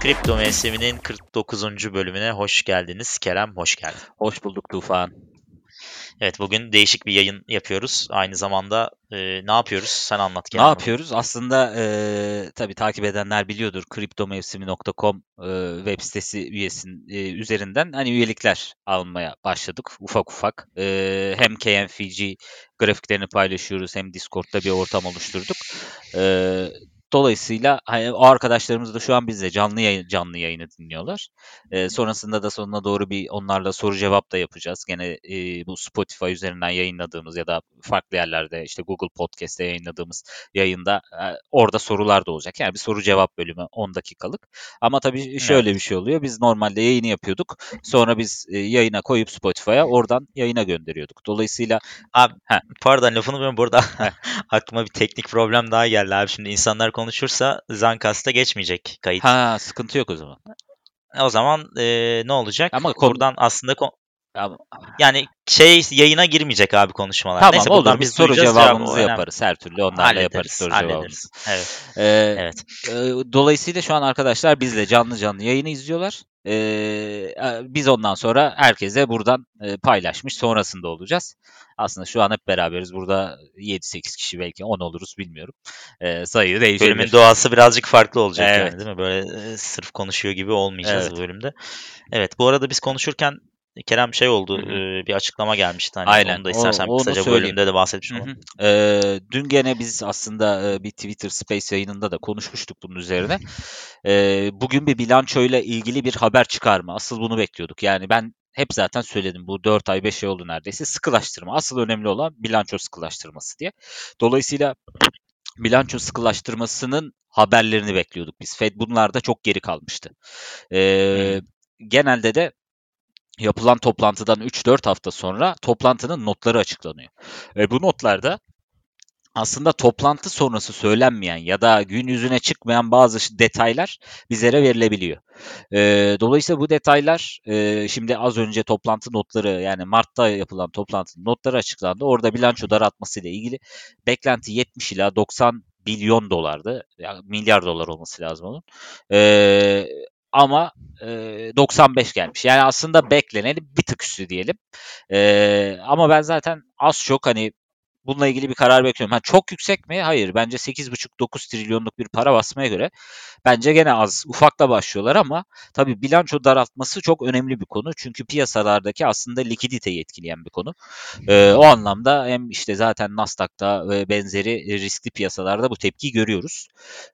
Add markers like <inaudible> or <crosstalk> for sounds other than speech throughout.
Kripto mevsiminin 49. bölümüne hoş geldiniz. Kerem hoş geldin. Hoş bulduk Tufan. Evet bugün değişik bir yayın yapıyoruz. Aynı zamanda e, ne yapıyoruz? Sen anlat. Ne yapıyoruz? Aslında e, tabii takip edenler biliyordur. Kriptomevsimi.com e, web sitesi üyesin e, üzerinden hani üyelikler almaya başladık ufak ufak. E, hem KNFG grafiklerini paylaşıyoruz hem Discord'da bir ortam oluşturduk. E, Dolayısıyla hani, o arkadaşlarımız da şu an bizle canlı yayın, canlı yayını dinliyorlar. E, sonrasında da sonuna doğru bir onlarla soru cevap da yapacağız. Gene e, bu Spotify üzerinden yayınladığımız ya da farklı yerlerde işte Google Podcast'te yayınladığımız yayında e, orada sorular da olacak. Yani bir soru cevap bölümü 10 dakikalık. Ama tabii şöyle evet. bir şey oluyor. Biz normalde yayını yapıyorduk. Sonra biz e, yayına koyup Spotify'a oradan yayına gönderiyorduk. Dolayısıyla abi heh. pardon lafını ben burada <laughs> aklıma bir teknik problem daha geldi abi. Şimdi insanlar konuşursa Zankast'a geçmeyecek kayıt. Ha sıkıntı yok o zaman. O zaman e, ne olacak? Ama buradan aslında yani şey yayına girmeyecek abi konuşmalar. Tamam Neyse, olur biz soru cevabımızı cevabı yaparız her türlü onlarla hallederiz, yaparız soru cevabımızı. Evet. Ee, evet. E, dolayısıyla şu an arkadaşlar bizle canlı canlı yayını izliyorlar. Ee, biz ondan sonra herkese buradan e, paylaşmış sonrasında olacağız. Aslında şu an hep beraberiz. Burada 7-8 kişi belki 10 oluruz bilmiyorum. Ee, sayı değişebilir. Bölümün doğası birazcık farklı olacak evet. yani değil mi? Böyle e, sırf konuşuyor gibi olmayacağız evet. bu bölümde. Evet bu arada biz konuşurken Kerem şey oldu e, bir açıklama gelmişti. Hani Aynen. Onu da istersen o, kısaca söyleyeyim. bölümde de bahsetmiş olalım. E, dün gene biz aslında bir Twitter Space yayınında da konuşmuştuk bunun üzerine. E, bugün bir bilançoyla ilgili bir haber çıkar mı? Asıl bunu bekliyorduk. Yani ben hep zaten söyledim bu 4 ay 5 ay oldu neredeyse sıkılaştırma. Asıl önemli olan bilanço sıkılaştırması diye. Dolayısıyla bilanço sıkılaştırmasının haberlerini bekliyorduk biz. Fed bunlarda çok geri kalmıştı. Ee, genelde de yapılan toplantıdan 3-4 hafta sonra toplantının notları açıklanıyor. Ve bu notlarda aslında toplantı sonrası söylenmeyen ya da gün yüzüne çıkmayan bazı detaylar bizlere verilebiliyor. E, dolayısıyla bu detaylar e, şimdi az önce toplantı notları yani Mart'ta yapılan toplantı notları açıklandı. Orada bilanço daraltması ile ilgili beklenti 70 ila 90 milyon dolardı. Yani milyar dolar olması lazım onun. E, ama e, 95 gelmiş. Yani aslında bekleneni bir tık üstü diyelim. E, ama ben zaten az çok hani bununla ilgili bir karar bekliyorum. Ha, çok yüksek mi? Hayır. Bence 8,5-9 trilyonluk bir para basmaya göre bence gene az. Ufakla başlıyorlar ama tabii bilanço daraltması çok önemli bir konu. Çünkü piyasalardaki aslında likiditeyi etkileyen bir konu. Ee, o anlamda hem işte zaten Nasdaq'ta ve benzeri riskli piyasalarda bu tepkiyi görüyoruz.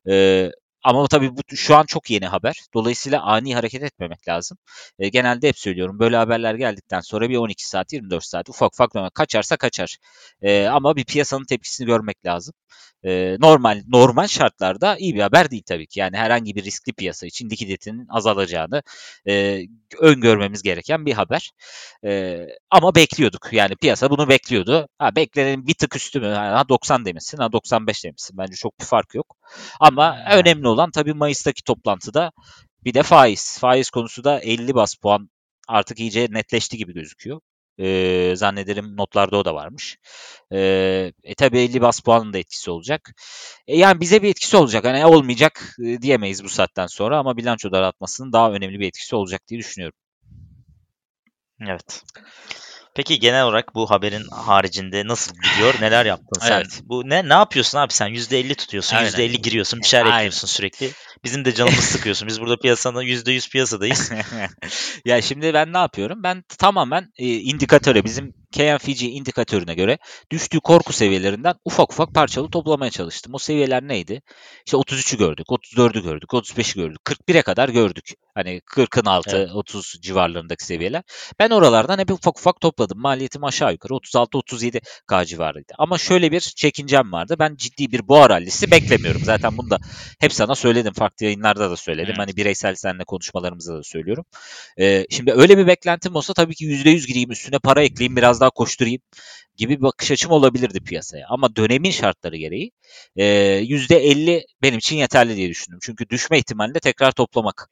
Ee, ama tabii bu şu an çok yeni haber. Dolayısıyla ani hareket etmemek lazım. E, genelde hep söylüyorum böyle haberler geldikten sonra bir 12 saat 24 saat ufak ufak kaçarsa kaçar. E, ama bir piyasanın tepkisini görmek lazım. E, normal normal şartlarda iyi bir haber değil tabii ki. Yani herhangi bir riskli piyasa için likiditenin azalacağını e, öngörmemiz gereken bir haber. E, ama bekliyorduk. Yani piyasa bunu bekliyordu. Ha, beklenenin bir tık üstü mü? Ha, 90 demişsin, ha 95 demişsin. Bence çok bir fark yok. Ama önemli olan tabii Mayıs'taki toplantıda bir de faiz. Faiz konusu da 50 bas puan artık iyice netleşti gibi gözüküyor. Ee, zannederim notlarda o da varmış. Ee, e tabi 50 bas puanın da etkisi olacak. E, yani bize bir etkisi olacak. Hani olmayacak e, diyemeyiz bu saatten sonra ama bilanço daraltmasının daha önemli bir etkisi olacak diye düşünüyorum. Evet. Peki genel olarak bu haberin haricinde nasıl gidiyor? Neler yaptın sen? Evet. Bu ne ne yapıyorsun abi sen? %50 tutuyorsun, Aynen. %50 giriyorsun, bir şeyler ekliyorsun sürekli. Bizim de canımız sıkıyorsun. Biz burada piyasanın %100 piyasadayız. <laughs> ya şimdi ben ne yapıyorum? Ben tamamen e, indikatöre bizim KNFG indikatörüne göre düştüğü korku seviyelerinden ufak ufak parçalı toplamaya çalıştım. O seviyeler neydi? İşte 33'ü gördük, 34'ü gördük, 35'i gördük, 41'e kadar gördük. Hani 40'ın altı, evet. 30 civarlarındaki seviyeler. Ben oralardan hep ufak ufak topladım. Maliyetim aşağı yukarı 36-37 K civarıydı. Ama şöyle bir çekincem vardı. Ben ciddi bir boğa rallisi beklemiyorum. Zaten bunu da hep sana söyledim. Farklı yayınlarda da söyledim. Evet. Hani bireysel seninle konuşmalarımızda da söylüyorum. Ee, şimdi öyle bir beklentim olsa tabii ki %100 gireyim üstüne para ekleyeyim biraz daha koşturayım gibi bir bakış açım olabilirdi piyasaya. Ama dönemin şartları gereği e, %50 benim için yeterli diye düşündüm. Çünkü düşme ihtimalinde tekrar toplamak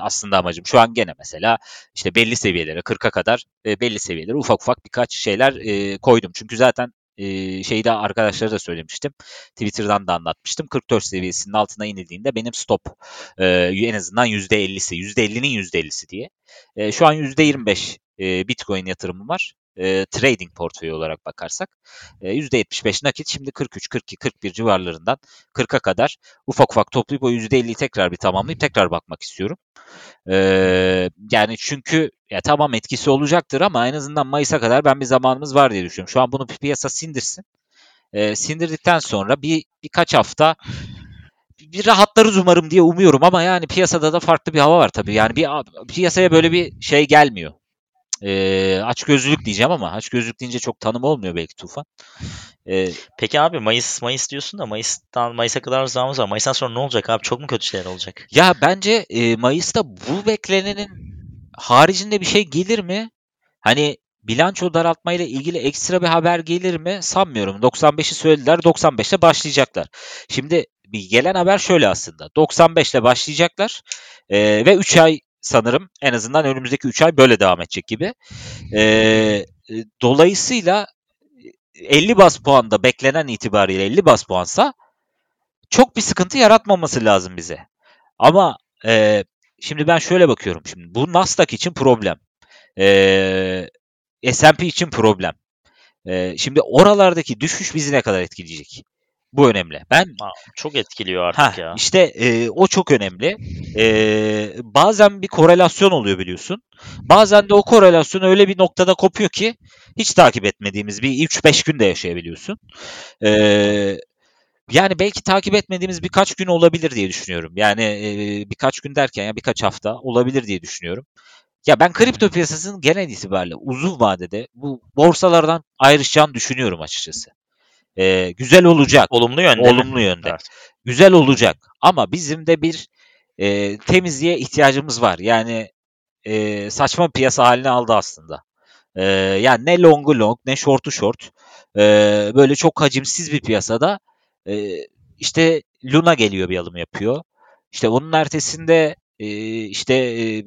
aslında amacım. Şu an gene mesela işte belli seviyelere 40'a kadar belli seviyelere ufak ufak birkaç şeyler koydum. Çünkü zaten e, şeyde arkadaşlara da söylemiştim. Twitter'dan da anlatmıştım. 44 seviyesinin altına inildiğinde benim stop en azından %50'si. %50'nin %50'si diye. Şu an %25 e, Bitcoin yatırımım var. E, trading portföyü olarak bakarsak. E, %75 nakit şimdi 43, 42, 41 civarlarından 40'a kadar ufak ufak toplayıp o %50'yi tekrar bir tamamlayıp tekrar bakmak istiyorum. Ee, yani çünkü ya tamam etkisi olacaktır ama en azından Mayıs'a kadar ben bir zamanımız var diye düşünüyorum. Şu an bunu piyasa sindirsin. Ee, sindirdikten sonra bir birkaç hafta bir rahatlarız umarım diye umuyorum ama yani piyasada da farklı bir hava var tabii. Yani bir piyasaya böyle bir şey gelmiyor. Ee, aç gözlülük diyeceğim ama aç gözlülük deyince çok tanım olmuyor belki Tufan. Ee, Peki abi Mayıs Mayıs diyorsun da Mayıs'tan Mayıs'a kadar zamanımız var. Mayıs'tan sonra ne olacak abi? Çok mu kötü şeyler olacak? Ya bence e, Mayıs'ta bu beklenenin haricinde bir şey gelir mi? Hani bilanço daraltmayla ilgili ekstra bir haber gelir mi? Sanmıyorum. 95'i söylediler. 95'te başlayacaklar. Şimdi bir gelen haber şöyle aslında. 95'te başlayacaklar e, ve 3 ay sanırım en azından önümüzdeki 3 ay böyle devam edecek gibi. E, dolayısıyla 50 bas puanda beklenen itibariyle 50 bas puansa çok bir sıkıntı yaratmaması lazım bize. Ama e, şimdi ben şöyle bakıyorum şimdi. Bu Nasdaq için problem. E, S&P için problem. E, şimdi oralardaki düşüş bizi ne kadar etkileyecek? Bu önemli. Ben çok etkiliyor artık ha, ya. İşte e, o çok önemli. E, bazen bir korelasyon oluyor biliyorsun. Bazen de o korelasyon öyle bir noktada kopuyor ki hiç takip etmediğimiz bir 3-5 günde yaşayabiliyorsun. E, yani belki takip etmediğimiz birkaç gün olabilir diye düşünüyorum. Yani e, birkaç gün derken ya birkaç hafta olabilir diye düşünüyorum. Ya ben kripto piyasasının genel itibariyle uzun vadede bu borsalardan ayrışacağını düşünüyorum açıkçası. Ee, güzel olacak. Olumlu yönde. Olumlu mi? yönde. Evet. Güzel olacak. Ama bizim de bir e, temizliğe ihtiyacımız var. Yani e, saçma piyasa haline aldı aslında. E, yani ne longu long ne short'u short. E, böyle çok hacimsiz bir piyasada e, işte Luna geliyor bir alım yapıyor. İşte onun ertesinde işte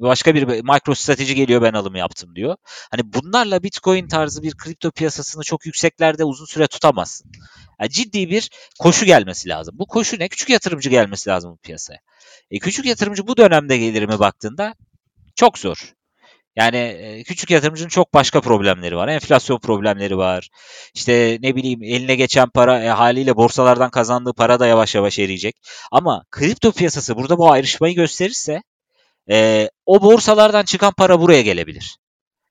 başka bir MicroStrateji geliyor ben alım yaptım diyor. Hani bunlarla Bitcoin tarzı bir kripto piyasasını çok yükseklerde uzun süre tutamazsın. Yani ciddi bir koşu gelmesi lazım. Bu koşu ne? Küçük yatırımcı gelmesi lazım bu piyasaya. E, küçük yatırımcı bu dönemde gelir mi baktığında çok zor. Yani küçük yatırımcının çok başka problemleri var. Enflasyon problemleri var. İşte ne bileyim eline geçen para e, haliyle borsalardan kazandığı para da yavaş yavaş eriyecek. Ama kripto piyasası burada bu ayrışmayı gösterirse e, o borsalardan çıkan para buraya gelebilir.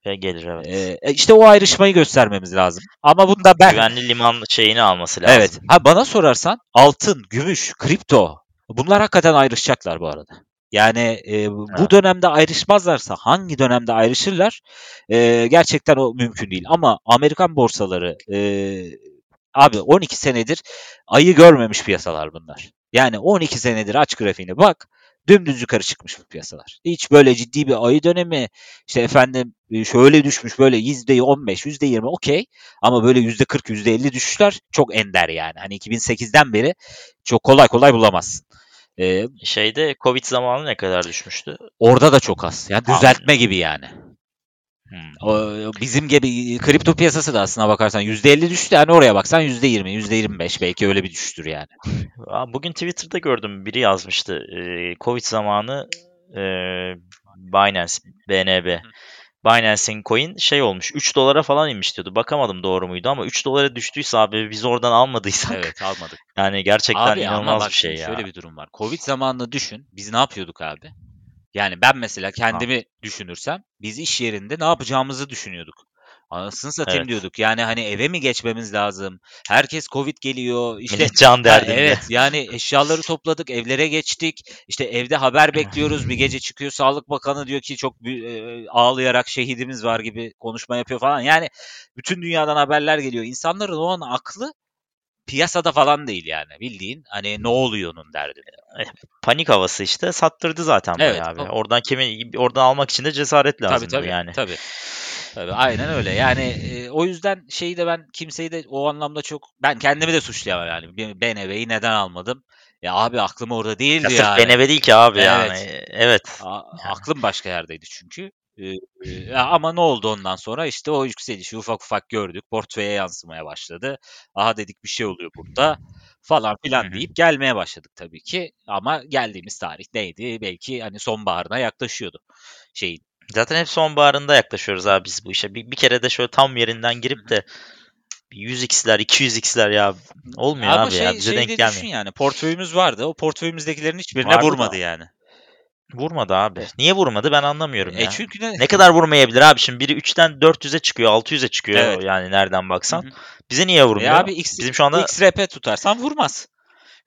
Ve gelir evet. E, işte o ayrışmayı göstermemiz lazım. Ama bunda ben... Güvenli liman şeyini alması lazım. Evet. Ha, bana sorarsan altın, gümüş, kripto bunlar hakikaten ayrışacaklar bu arada. Yani e, bu evet. dönemde ayrışmazlarsa hangi dönemde ayrışırlar e, gerçekten o mümkün değil. Ama Amerikan borsaları e, abi 12 senedir ayı görmemiş piyasalar bunlar. Yani 12 senedir aç grafiğine bak dümdüz yukarı çıkmış bu piyasalar. Hiç böyle ciddi bir ayı dönemi işte efendim şöyle düşmüş böyle %15, %20 okey ama böyle %40, %50 düşüşler çok ender yani. Hani 2008'den beri çok kolay kolay bulamazsın. Ee, Şeyde Covid zamanı ne kadar düşmüştü? Orada da çok az. Yani düzeltme gibi yani. Hmm. O, bizim gibi kripto piyasası da aslına bakarsan %50 düştü. Yani oraya baksan %20, %25 belki öyle bir düştür yani. <laughs> Bugün Twitter'da gördüm biri yazmıştı. Covid zamanı e, Binance, BNB. Binance'in coin şey olmuş 3 dolara falan inmiş diyordu. Bakamadım doğru muydu ama 3 dolara düştüyse abi biz oradan almadıysak. Evet almadık. <laughs> Yani gerçekten abi, inanılmaz bir şey ya. Şöyle bir durum var. Covid zamanını düşün. Biz ne yapıyorduk abi? Yani ben mesela kendimi ha. düşünürsem biz iş yerinde ne yapacağımızı düşünüyorduk. Anasını satayım evet. diyorduk. Yani hani eve mi geçmemiz lazım? Herkes Covid geliyor. İşte Millet can derdinde. Evet yani eşyaları topladık, evlere geçtik. İşte evde haber bekliyoruz. Bir gece çıkıyor Sağlık Bakanı diyor ki çok e, ağlayarak şehidimiz var gibi konuşma yapıyor falan. Yani bütün dünyadan haberler geliyor. İnsanların o an aklı piyasada falan değil yani. Bildiğin hani ne oluyor onun derdinde. Eh, panik havası işte sattırdı zaten evet, abi. Oradan kimi oradan almak için de cesaret lazım tabii, tabii, yani. Tabii. Tabii aynen öyle. Yani e, o yüzden şeyi de ben kimseyi de o anlamda çok ben kendimi de suçlayamam yani. BNB'yi neden almadım? Ya abi aklım orada değildi ya yani. BNB değil ki abi evet. yani. Evet. A- aklım başka yerdeydi çünkü. Ee, ama ne oldu ondan sonra? İşte o yükselişi ufak ufak gördük. Portföye yansımaya başladı. Aha dedik bir şey oluyor burada falan filan deyip gelmeye başladık tabii ki. Ama geldiğimiz tarih neydi? Belki hani sonbaharına yaklaşıyordu şeyin. Zaten hep sonbaharında yaklaşıyoruz abi biz bu işe. Bir, bir kere de şöyle tam yerinden girip de 100x'ler, 200x'ler ya olmuyor Ama abi şey, ya. Bize şey denk gelmiyor. düşün yani portföyümüz vardı. O portföyümüzdekilerin hiçbirine Vardı vurmadı da. yani. Vurmadı abi. Niye vurmadı ben anlamıyorum e ya. Çünkü ne... ne kadar vurmayabilir abi şimdi biri 3'ten 400'e çıkıyor 600'e çıkıyor evet. yani nereden baksan. Hı-hı. Bize niye vurmuyor? E abi X, Bizim şu anda XRP tutarsan vurmaz.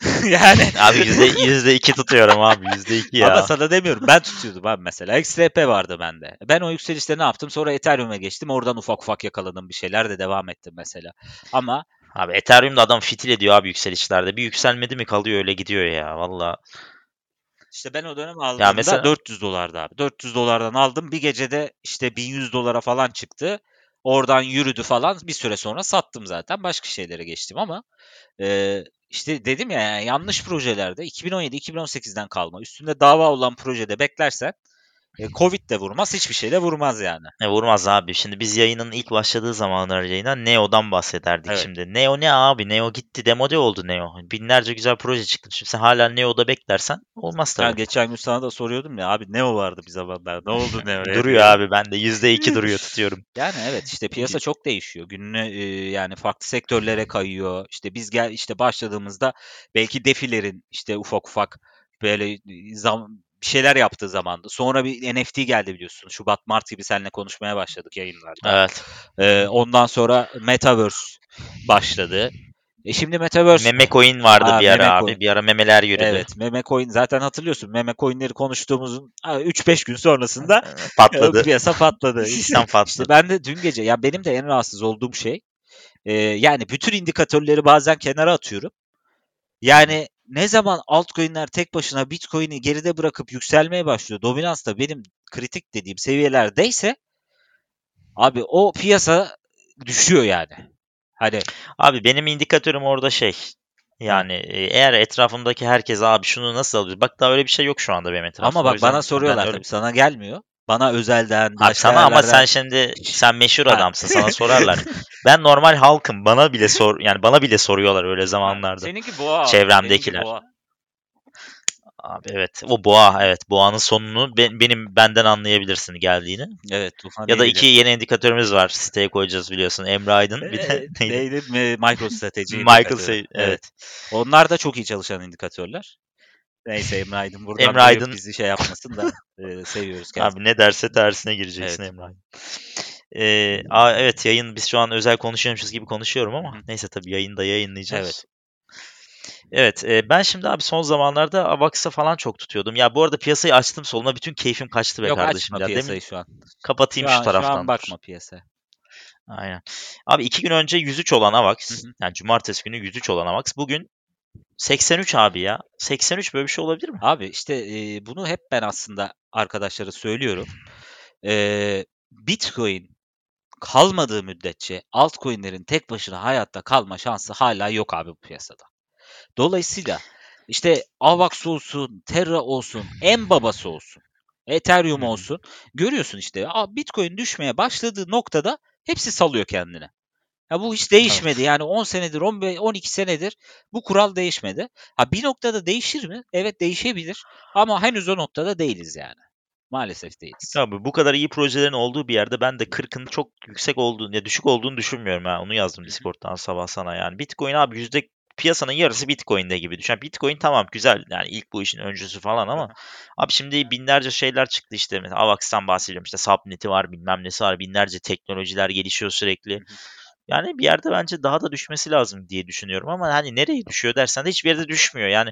<laughs> yani abi yüzde yüzde iki tutuyorum abi yüzde iki ya. Ama sana demiyorum ben tutuyordum abi mesela XRP vardı bende. Ben o yükselişte ne yaptım sonra Ethereum'a geçtim oradan ufak ufak yakaladım bir şeyler de devam ettim mesela. Ama Abi Ethereum'da adam fitil ediyor abi yükselişlerde. Bir yükselmedi mi kalıyor öyle gidiyor ya valla. İşte ben o dönem aldığımda ya mesela... 400 dolardı abi. 400 dolardan aldım. Bir gecede işte 1100 dolara falan çıktı. Oradan yürüdü falan. Bir süre sonra sattım zaten. Başka şeylere geçtim ama e, işte dedim ya yanlış projelerde 2017-2018'den kalma. Üstünde dava olan projede beklersen e, Covid de vurmaz, hiçbir şey de vurmaz yani. E vurmaz abi. Şimdi biz yayının ilk başladığı zamanlar yayına Neo'dan bahsederdik evet. şimdi. Neo ne abi? Neo gitti, demode oldu Neo. Binlerce güzel proje çıktı. Şimdi sen hala Neo'da beklersen olmaz tabii. Ya geçen gün sana da soruyordum ya abi Neo vardı bir zamanlar. Ne oldu <laughs> Neo? duruyor abi ben de %2 <laughs> duruyor tutuyorum. Yani evet işte piyasa çok değişiyor. Gününe e, yani farklı sektörlere kayıyor. İşte biz gel işte başladığımızda belki defilerin işte ufak ufak böyle zam bir şeyler yaptığı zamandı. Sonra bir NFT geldi biliyorsun. Şubat Mart gibi seninle konuşmaya başladık yayınlarda. Evet. Ee, ondan sonra Metaverse başladı. E şimdi Metaverse... Meme coin vardı ha, bir ara abi. Coin. Bir ara memeler yürüdü. Evet meme coin zaten hatırlıyorsun. Meme coinleri konuştuğumuzun 3-5 gün sonrasında <laughs> patladı. <laughs> piyasa patladı. <laughs> Sistem patladı. İşte ben de dün gece ya benim de en rahatsız olduğum şey e, yani bütün indikatörleri bazen kenara atıyorum. Yani ne zaman altcoin'ler tek başına Bitcoin'i geride bırakıp yükselmeye başlıyor. Dominans da benim kritik dediğim seviyelerdeyse abi o piyasa düşüyor yani. Hani abi benim indikatörüm orada şey yani e, eğer etrafımdaki herkes abi şunu nasıl alıyor? Bak daha öyle bir şey yok şu anda benim etrafımda. Ama bak bana soruyorlar öyle... tabii sana gelmiyor. Bana özelden Abi sana ama sen şimdi sen meşhur adamsın sana <laughs> sorarlar. Ben normal halkım bana bile sor yani bana bile soruyorlar öyle zamanlarda. Seninki boğa. Çevremdekiler. Seninki boğa. Abi evet o boğa evet boğanın sonunu ben, benim benden anlayabilirsin geldiğini. Evet Tufan Ya da iki yeni indikatörümüz var siteye koyacağız biliyorsun Emre Aydın bir de neydi? Michael <laughs> Strateji. Michael evet. evet. Onlar da çok iyi çalışan indikatörler. Neyse Emre Aydın buradan Emre Aydın bizi şey yapmasın da <laughs> e, seviyoruz kendisini. Abi ne derse tersine gireceksin evet. Emre Aydın. Ee, aa, evet yayın biz şu an özel konuşuyormuşuz gibi konuşuyorum ama Hı. neyse tabii yayında yayınlayacağız. Evet. Evet e, ben şimdi abi son zamanlarda Avax'a falan çok tutuyordum. Ya bu arada piyasayı açtım soluna bütün keyfim kaçtı be Yok, kardeşim. Yok açma piyasayı şu an. Kapatayım şu, an, şu taraftan. Şu an bakma piyasaya. Aynen. Abi iki gün önce 103 olan Avax, hı hı. yani cumartesi günü 103 olan Avax bugün 83 abi ya. 83 böyle bir şey olabilir mi? Abi işte e, bunu hep ben aslında arkadaşlara söylüyorum. E, Bitcoin kalmadığı müddetçe altcoin'lerin tek başına hayatta kalma şansı hala yok abi bu piyasada. Dolayısıyla işte AVAX olsun, Terra olsun, en babası olsun, Ethereum olsun. Görüyorsun işte Bitcoin düşmeye başladığı noktada hepsi salıyor kendini. Ya bu hiç değişmedi. Evet. Yani 10 senedir, 15, 12 senedir bu kural değişmedi. Ha bir noktada değişir mi? Evet değişebilir. Ama henüz o noktada değiliz yani. Maalesef değiliz. Tabii bu kadar iyi projelerin olduğu bir yerde ben de 40'ın çok yüksek olduğunu ya düşük olduğunu düşünmüyorum ha. Onu yazdım Discord'dan sabah sana yani. Bitcoin abi yüzde piyasanın yarısı Bitcoin'de gibi düşen. Bitcoin tamam güzel yani ilk bu işin öncüsü falan ama abi şimdi binlerce şeyler çıktı işte. Mesela Avax'tan bahsediyorum işte Subnet'i var bilmem nesi var binlerce teknolojiler gelişiyor sürekli. Yani bir yerde bence daha da düşmesi lazım diye düşünüyorum ama hani nereye düşüyor dersen de hiçbir yerde düşmüyor. Yani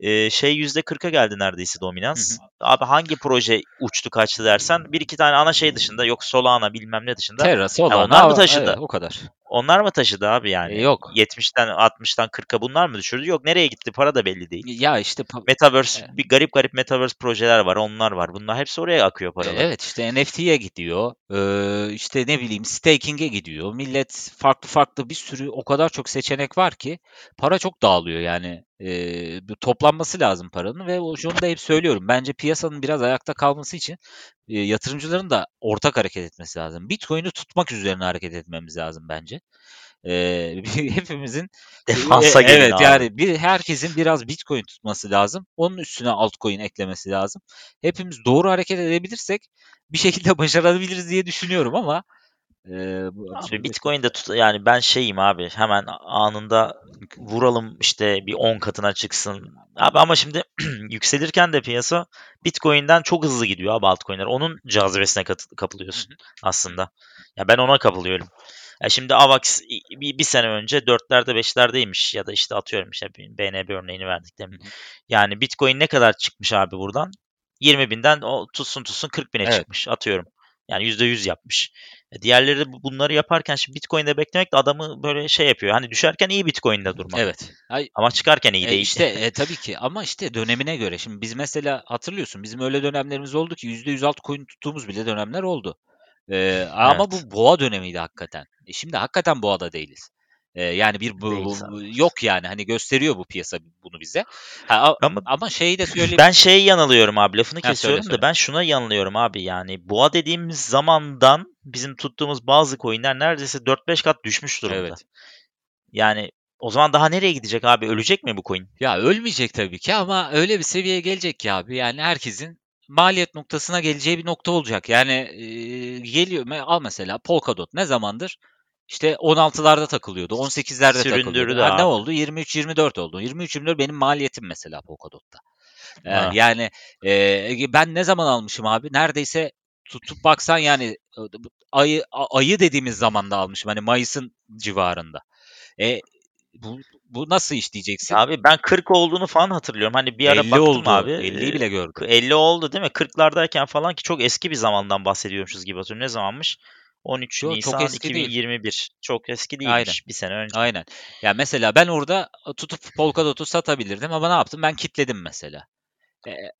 e, şey %40'a geldi neredeyse dominans. Abi hangi proje uçtu kaçtı dersen bir iki tane ana şey dışında yok Solana bilmem ne dışında. Terra, Solana. Yani onlar mı taşıdı? Evet, o kadar. Onlar mı taşıdı abi yani? E, yok. 70'ten 60'tan 40'a bunlar mı düşürdü? Yok nereye gitti? Para da belli değil. Ya işte Metaverse evet. bir garip garip Metaverse projeler var. Onlar var. Bunlar hepsi oraya akıyor e, paralar. Evet işte NFT'ye gidiyor. Ee, işte ne bileyim staking'e gidiyor. Millet farklı farklı bir sürü o kadar çok seçenek var ki para çok dağılıyor yani. E, toplanması lazım paranın ve şunu da hep söylüyorum. Bence piyasanın biraz ayakta kalması için e, yatırımcıların da ortak hareket etmesi lazım. Bitcoin'i tutmak üzerine hareket etmemiz lazım bence. E, <laughs> hepimizin defansa e, evet abi. yani bir herkesin biraz Bitcoin tutması lazım. Onun üstüne altcoin eklemesi lazım. Hepimiz doğru hareket edebilirsek bir şekilde <laughs> başarabiliriz diye düşünüyorum ama ee, abi Bitcoin'de tut yani ben şeyim abi hemen anında vuralım işte bir 10 katına çıksın. Abi ama şimdi <clears throat> yükselirken de piyasa Bitcoin'den çok hızlı gidiyor abi altcoin'ler. Onun cazibesine kapılıyorsun aslında. Ya ben ona kapılıyorum. Ya şimdi AVAX bir, bir sene önce dörtlerde beşlerdeymiş ya da işte atıyorum işte BNB örneğini verdik demin. Yani Bitcoin ne kadar çıkmış abi buradan? 20 binden o tutsun tutsun 40 bine evet. çıkmış atıyorum. Yani %100 yapmış. E, diğerleri de bunları yaparken şimdi Bitcoin'de beklemek de adamı böyle şey yapıyor. Hani düşerken iyi Bitcoin'de durmak. Evet. Ay, ama çıkarken iyi e, değil. İşte e, <laughs> tabii ki ama işte dönemine göre. Şimdi biz mesela hatırlıyorsun bizim öyle dönemlerimiz oldu ki %100 altcoin tuttuğumuz bile dönemler oldu. Ee, evet. Ama bu boğa dönemiydi hakikaten. E şimdi hakikaten boğada değiliz. Ee, yani bir bu, bu, yok yani hani gösteriyor bu piyasa bunu bize. Ha, ama, ama şeyi de söyleyeyim. Ben şey yanılıyorum abi lafını ha, kesiyorum söyle, da söyle. ben şuna yanılıyorum abi yani boğa dediğimiz zamandan bizim tuttuğumuz bazı coinler neredeyse 4-5 kat düşmüş durumda. Evet. Yani o zaman daha nereye gidecek abi? Ölecek mi bu coin? Ya ölmeyecek tabii ki ama öyle bir seviyeye gelecek ki abi. Yani herkesin maliyet noktasına geleceği bir nokta olacak. Yani e, geliyor al mesela Polkadot ne zamandır işte 16'larda takılıyordu. 18'lerde takılıyordu. Ha, ne oldu? 23-24 oldu. 23-24 benim maliyetim mesela Polkadot'ta. Ee, yani e, ben ne zaman almışım abi? Neredeyse tutup baksan yani ayı ayı dediğimiz zamanda almışım. Hani Mayıs'ın civarında. E, bu, bu nasıl iş diyeceksin? Abi ben 40 olduğunu falan hatırlıyorum. Hani bir ara 50 baktım oldu. abi. 50'yi bile gördüm. 50 oldu değil mi? 40'lardayken falan ki çok eski bir zamandan bahsediyormuşuz gibi hatırlıyorum. Ne zamanmış? 13 Yo, Nisan çok eski 2021. Değil. Çok eski değilmiş Aynen. bir sene önce. Aynen. Ya mesela ben orada tutup Polkadot'u satabilirdim ama ne yaptım? Ben kitledim mesela.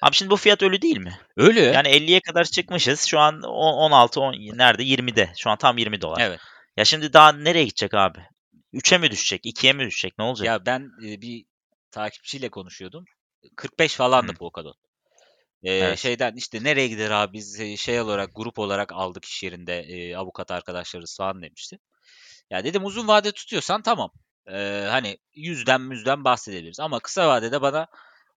Abi şimdi bu fiyat ölü değil mi? Ölü. Yani 50'ye kadar çıkmışız. Şu an 16 10 nerede? 20'de. Şu an tam 20 dolar. Evet. Ya şimdi daha nereye gidecek abi? 3'e mi düşecek? 2'ye mi düşecek? Ne olacak? Ya ben e, bir takipçiyle konuşuyordum. 45 falandı Hı. Polkadot. Ee, evet. Şeyden işte nereye gider abi biz şey olarak grup olarak aldık iş yerinde e, avukat arkadaşlarız falan demişti. Ya dedim uzun vade tutuyorsan tamam. Ee, hani yüzden müzden bahsedebiliriz ama kısa vadede bana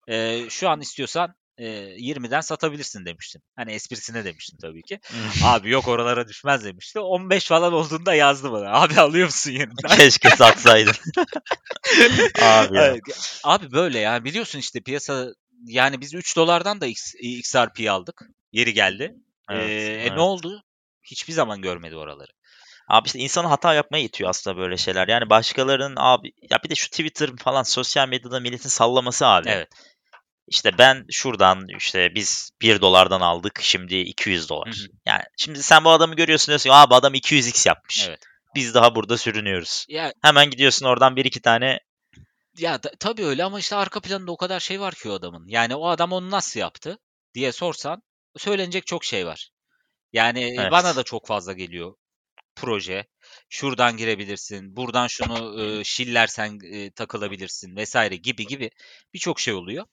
e, şu an istiyorsan e, 20'den satabilirsin demiştim. Hani esprisine demiştim tabii ki. abi yok oralara düşmez demişti. 15 falan olduğunda yazdı bana. Abi alıyor musun yeniden? Keşke satsaydın. <laughs> abi ya. Abi böyle yani biliyorsun işte piyasa yani biz 3 dolardan da X, XRP aldık. Yeri geldi. Evet, ee, evet. E, ne oldu? Hiçbir zaman görmedi oraları. Abi işte insanı hata yapmaya itiyor aslında böyle şeyler. Yani başkalarının abi ya bir de şu Twitter falan sosyal medyada milletin sallaması abi. Evet. İşte ben şuradan işte biz 1 dolardan aldık şimdi 200 dolar. Hı hı. Yani şimdi sen bu adamı görüyorsun diyorsun abi adam 200x yapmış. Evet. Biz daha burada sürünüyoruz. Ya, Hemen gidiyorsun oradan bir iki tane ya da, tabii öyle ama işte arka planında o kadar şey var ki o adamın. Yani o adam onu nasıl yaptı diye sorsan söylenecek çok şey var. Yani evet. bana da çok fazla geliyor proje. Şuradan girebilirsin, buradan şunu e, şillersen e, takılabilirsin vesaire gibi gibi birçok şey oluyor.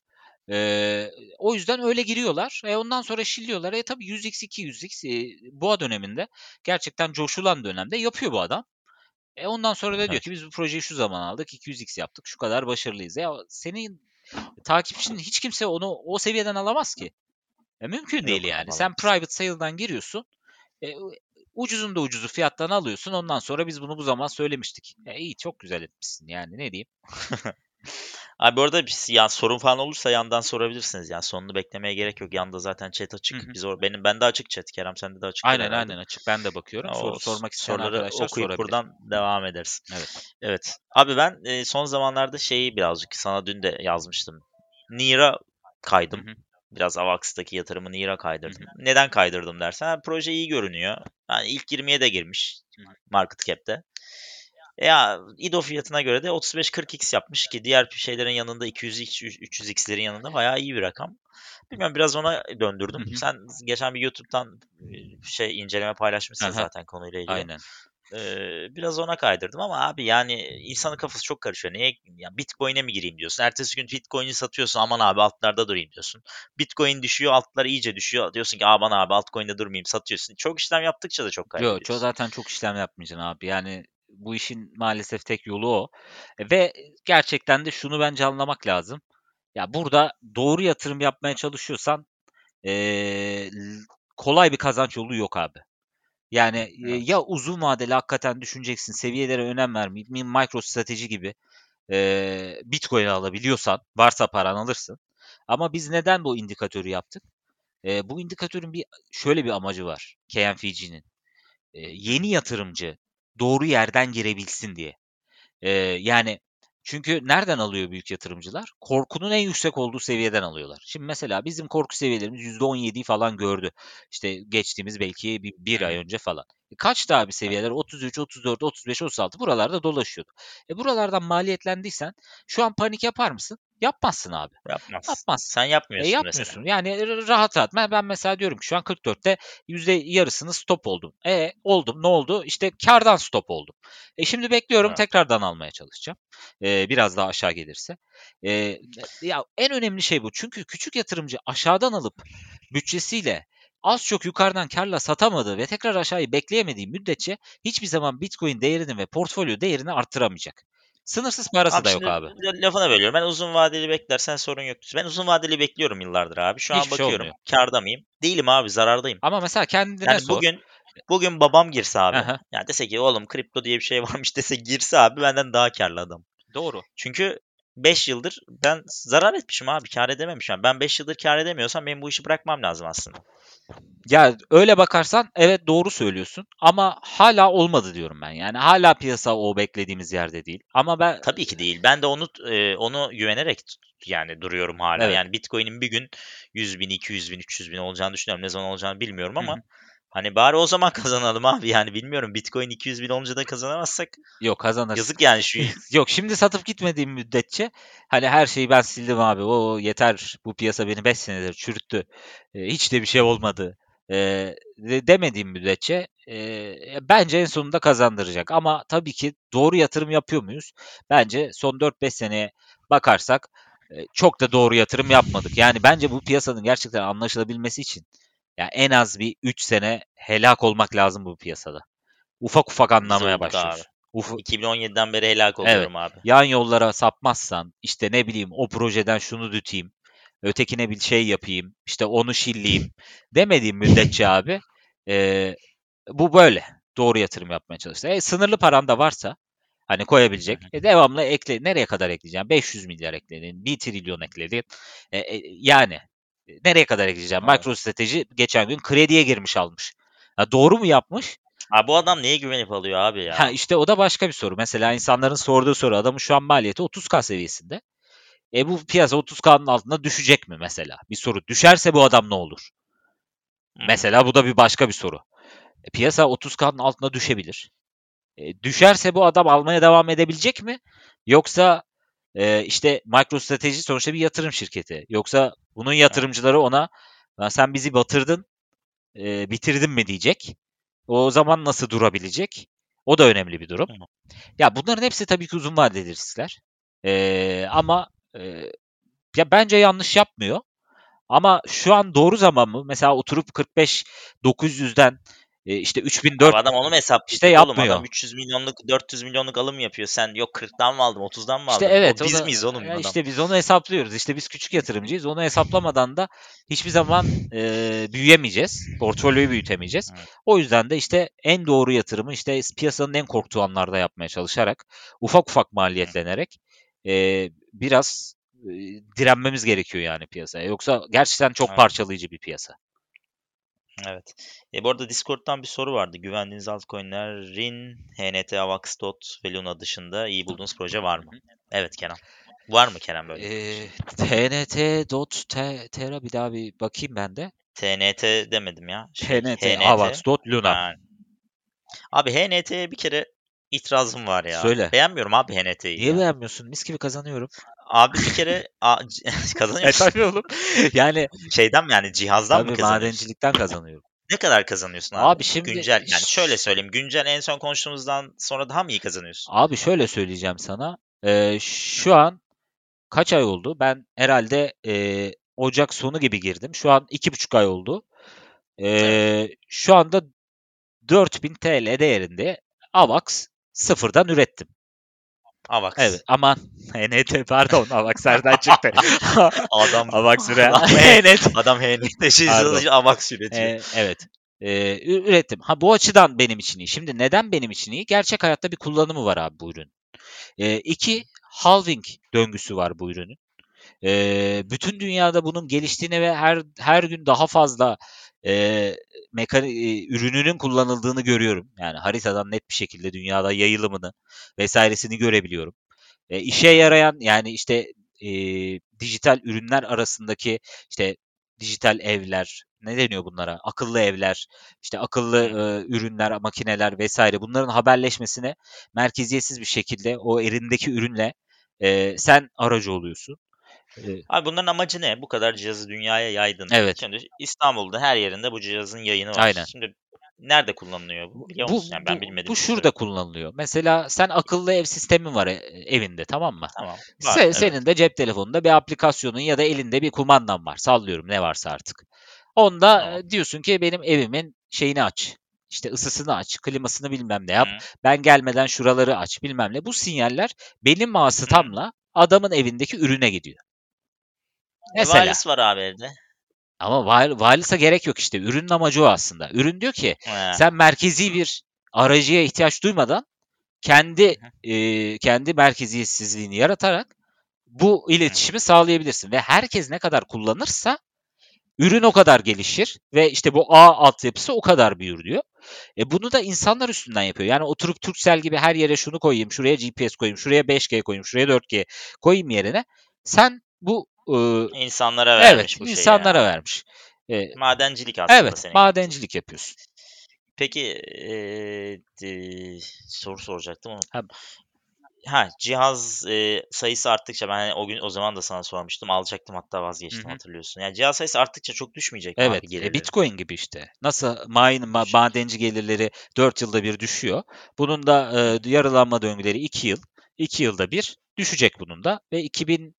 E, o yüzden öyle giriyorlar. E, ondan sonra şilliyorlar. E tabii 100x 200x e, boğa döneminde gerçekten coşulan dönemde yapıyor bu adam. E ondan sonra da evet. diyor ki biz bu projeyi şu zaman aldık, 200x yaptık, şu kadar başarılıyız. Ya senin takipçinin hiç kimse onu o seviyeden alamaz ki. Ya mümkün değil yani. Alamaz. Sen private sale'dan giriyorsun. E, ucuzun da ucuzu fiyattan alıyorsun. Ondan sonra biz bunu bu zaman söylemiştik. Ya iyi çok güzel etmişsin yani ne diyeyim. <laughs> Abi orada bir ya sorun falan olursa yandan sorabilirsiniz. Yani sonunu beklemeye gerek yok. Yanda zaten chat açık. Hı hı. Biz or benim bende açık chat. Kerem sende de açık. Aynen aynen açık. Ben de bakıyorum. O, Soru sormak isteyen arkadaşlar okuyup sorabilir. buradan devam ederiz. Evet. Evet. Abi ben e, son zamanlarda şeyi birazcık sana dün de yazmıştım. Nira kaydım. Hı hı. Biraz Avax'taki yatırımı Nira kaydırdım. Hı hı. Neden kaydırdım dersen proje iyi görünüyor. Yani ilk 20'ye de girmiş market cap'te. Ya IDO fiyatına göre de 35-40x yapmış ki diğer şeylerin yanında 200x, 300x'lerin yanında bayağı iyi bir rakam. Bilmiyorum biraz ona döndürdüm. Hı hı. Sen geçen bir YouTube'dan şey inceleme paylaşmışsın Aha. zaten konuyla ilgili. Aynen. Ee, biraz ona kaydırdım ama abi yani insanın kafası çok karışıyor. Neye yani Bitcoin'e mi gireyim diyorsun. Ertesi gün Bitcoin'i satıyorsun. Aman abi altlarda durayım diyorsun. Bitcoin düşüyor, altlar iyice düşüyor. Diyorsun ki aman abi altcoin'de durmayayım satıyorsun. Çok işlem yaptıkça da çok kaybediyorsun. Yok, zaten çok işlem yapmayacaksın abi. Yani bu işin maalesef tek yolu o. E, ve gerçekten de şunu bence anlamak lazım. Ya burada doğru yatırım yapmaya çalışıyorsan ee, kolay bir kazanç yolu yok abi. Yani evet. ya uzun vadeli hakikaten düşüneceksin, seviyelere önem vermeyip micro strateji gibi e, Bitcoin alabiliyorsan, varsa paran alırsın. Ama biz neden bu indikatörü yaptık? E, bu indikatörün bir şöyle bir amacı var KNFG'nin. E, yeni yatırımcı doğru yerden girebilsin diye. E, yani çünkü nereden alıyor büyük yatırımcılar? Korkunun en yüksek olduğu seviyeden alıyorlar. Şimdi mesela bizim korku seviyelerimiz %17'yi falan gördü. İşte geçtiğimiz belki bir, bir ay önce falan. Kaç daha bir seviyeler? 33, 34, 35, 36 buralarda dolaşıyordu. E buralardan maliyetlendiysen şu an panik yapar mısın? Yapmazsın abi. Yapmaz. Yapmaz. Sen yapmıyorsun, e yapmıyorsun. Mesela. Yani rahat rahat. Ben, ben mesela diyorum ki şu an 44'te yüzde yarısını stop oldum. E oldum. Ne oldu? İşte kardan stop oldum. E şimdi bekliyorum evet. tekrardan almaya çalışacağım. E, biraz daha aşağı gelirse. E, ya en önemli şey bu. Çünkü küçük yatırımcı aşağıdan alıp bütçesiyle az çok yukarıdan karla satamadığı ve tekrar aşağıyı bekleyemediği müddetçe hiçbir zaman Bitcoin değerini ve portfolyo değerini arttıramayacak. Sınırsız parası abi da yok abi. Lafına bölüyorum. Ben uzun vadeli beklersen sorun yok. Ben uzun vadeli bekliyorum yıllardır abi. Şu Hiçbir an şey bakıyorum. Şey Karda mıyım? Değilim abi zarardayım. Ama mesela kendine yani sor. Bugün bugün babam girse abi. Aha. Yani dese ki oğlum kripto diye bir şey varmış <laughs> dese girse abi benden daha karlı adam. Doğru. Çünkü 5 yıldır ben zarar etmişim abi. Kar edememişim. Ben 5 yıldır kar edemiyorsam benim bu işi bırakmam lazım aslında. Ya öyle bakarsan evet doğru söylüyorsun ama hala olmadı diyorum ben. Yani hala piyasa o beklediğimiz yerde değil. Ama ben tabii ki değil. Ben de onu e, onu güvenerek yani duruyorum hala. Evet. Yani Bitcoin'in bir gün 100 bin, 200 bin, 300 bin olacağını düşünüyorum. Ne zaman olacağını bilmiyorum ama Hı-hı. Hani bari o zaman <laughs> kazanalım abi yani bilmiyorum Bitcoin 200 bin olunca da kazanamazsak. Yok kazanırız. Yazık yani şu. <laughs> Yok şimdi satıp gitmediğim müddetçe hani her şeyi ben sildim abi o yeter bu piyasa beni 5 senedir çürüttü. E, hiç de bir şey olmadı e, demediğim müddetçe e, bence en sonunda kazandıracak. Ama tabii ki doğru yatırım yapıyor muyuz? Bence son 4-5 seneye bakarsak e, çok da doğru yatırım yapmadık. Yani bence bu piyasanın gerçekten anlaşılabilmesi için yani en az bir 3 sene helak olmak lazım bu piyasada. Ufak ufak anlamaya başlıyoruz. Uf 2017'den beri helak oluyorum evet. abi. Yan yollara sapmazsan işte ne bileyim o projeden şunu düteyim. Ötekine bir şey yapayım. işte onu şilleyim. demediğim müddetçe abi e, bu böyle. Doğru yatırım yapmaya çalışsa. E, sınırlı paran da varsa hani koyabilecek. E, devamlı ekle. Nereye kadar ekleyeceğim? 500 milyar ekledin. 1 trilyon ekledin. E, e, yani nereye kadar ekleyeceğim? Evet. MicroStrateji geçen gün krediye girmiş almış. Ha, doğru mu yapmış? Ha, bu adam neye güvenip alıyor abi ya? Ha, işte o da başka bir soru. Mesela insanların sorduğu soru adamın şu an maliyeti 30k seviyesinde. E bu piyasa 30k'nın altında düşecek mi mesela? Bir soru. Düşerse bu adam ne olur? Hmm. Mesela bu da bir başka bir soru. E, piyasa 30k'nın altına düşebilir. E, düşerse bu adam almaya devam edebilecek mi? Yoksa e, işte MicroStrateji sonuçta bir yatırım şirketi. Yoksa bunun yatırımcıları ona sen bizi batırdın, e, bitirdin mi diyecek. O zaman nasıl durabilecek? O da önemli bir durum. Ya bunların hepsi tabii ki uzun vadeli riskler. E, ama e, ya bence yanlış yapmıyor. Ama şu an doğru zaman mı? Mesela oturup 45 900'den e, işte 3004 adam onu mu hesaplıyor? İşte yapmıyor. Oğlum adam 300 milyonluk 400 milyonluk alım yapıyor. Sen yok 40'tan mı aldın 30'dan mı aldın? İşte evet. O biz da, miyiz oğlum? Ya işte biz onu hesaplıyoruz. İşte biz küçük yatırımcıyız. Onu hesaplamadan da hiçbir zaman e, büyüyemeyeceğiz. Portfolyoyu büyütemeyeceğiz. Evet. O yüzden de işte en doğru yatırımı işte piyasanın en korktuğu anlarda yapmaya çalışarak ufak ufak maliyetlenerek e, biraz e, direnmemiz gerekiyor yani piyasaya. Yoksa gerçekten çok evet. parçalayıcı bir piyasa. Evet. E, bu arada Discord'dan bir soru vardı. Güvendiğiniz altcoin'lerin HNT, Avax, DOT ve Luna dışında iyi bulduğunuz proje var mı? Evet Kenan. Var mı Kenan böyle? E, TNT, DOT, T, Terra bir daha bir bakayım ben de. TNT demedim ya. Şey, TNT, HNT, Avax, DOT, Luna. Yani. Abi HNT'ye bir kere itirazım var ya. Söyle. Beğenmiyorum abi HNT'yi. Niye ya. beğenmiyorsun? Mis gibi kazanıyorum. Abi bir kere a, <laughs> kazanıyorsun. E tabii oğlum. <laughs> Yani şeyden mi yani cihazdan tabii mı kazanıyorsun? madencilikten kazanıyorum. Ne kadar kazanıyorsun abi? Abi şimdi güncel yani şöyle söyleyeyim. Güncel en son konuştuğumuzdan sonra daha mı iyi kazanıyorsun? Abi şöyle söyleyeceğim sana. Ee, şu an kaç ay oldu? Ben herhalde e, Ocak sonu gibi girdim. Şu an iki buçuk ay oldu. Ee, evet. Şu anda 4000 TL değerinde AVAX sıfırdan ürettim. Avax. Evet aman <laughs> HNT pardon Avax nereden çıktı? <laughs> adam <laughs> Avax. HNT. Adam HNT şey Avax üretiyor. Ee, evet. Ee, ürettim. Ha bu açıdan benim için iyi. Şimdi neden benim için iyi? Gerçek hayatta bir kullanımı var abi bu ürün. Ee, iki, halving döngüsü var bu ürünün. Ee, bütün dünyada bunun geliştiğini ve her her gün daha fazla e, mekani, e, ürününün kullanıldığını görüyorum. Yani haritadan net bir şekilde dünyada yayılımını vesairesini görebiliyorum. E, işe yarayan yani işte e, dijital ürünler arasındaki işte dijital evler, ne deniyor bunlara? Akıllı evler, işte akıllı e, ürünler, makineler vesaire bunların haberleşmesine merkeziyetsiz bir şekilde o elindeki ürünle e, sen aracı oluyorsun. Abi bunların amacı ne? Bu kadar cihazı dünyaya yaydın. Evet. Şimdi İstanbul'da her yerinde bu cihazın yayını var. Aynen. Şimdi nerede kullanılıyor bu? Biliyor musun? Bu, yani ben bilmedim. Bu şurada kullanılıyor. Mesela sen akıllı ev sistemin var e, evinde tamam mı? Tamam. Var, Se, evet. Senin de cep telefonunda bir aplikasyonun ya da elinde bir kumandan var. Sallıyorum ne varsa artık. Onda tamam. diyorsun ki benim evimin şeyini aç. İşte ısısını aç, klimasını bilmem ne yap. Hı. Ben gelmeden şuraları aç bilmem ne. Bu sinyaller benim vasıtamla adamın evindeki ürüne gidiyor. Mesela. Valis var abi evde. Ama val, valise gerek yok işte. Ürünün amacı o aslında. Ürün diyor ki He. sen merkezi bir aracıya ihtiyaç duymadan kendi e, kendi merkeziyetsizliğini yaratarak bu iletişimi sağlayabilirsin ve herkes ne kadar kullanırsa ürün o kadar gelişir ve işte bu ağ altyapısı o kadar büyür diyor. E bunu da insanlar üstünden yapıyor. Yani oturup Turkcell gibi her yere şunu koyayım, şuraya GPS koyayım, şuraya 5G koyayım, şuraya 4G koyayım yerine sen bu e, insanlara vermiş evet, bu şeyi. insanlara yani. vermiş. E, madencilik aslında evet, senin. madencilik yapıyorsun. Peki e, e, soru soracaktım onu. Ha, ha cihaz e, sayısı arttıkça ben hani o gün o zaman da sana sormuştum. Alacaktım hatta vazgeçtim Hı-hı. hatırlıyorsun. Yani cihaz sayısı arttıkça çok düşmeyecek evet, abi. E, Bitcoin gibi işte. Nasıl mine, ma- madenci gelirleri 4 yılda bir düşüyor. Bunun da e, yarılanma döngüleri 2 yıl. 2 yılda bir düşecek bunun da ve 2000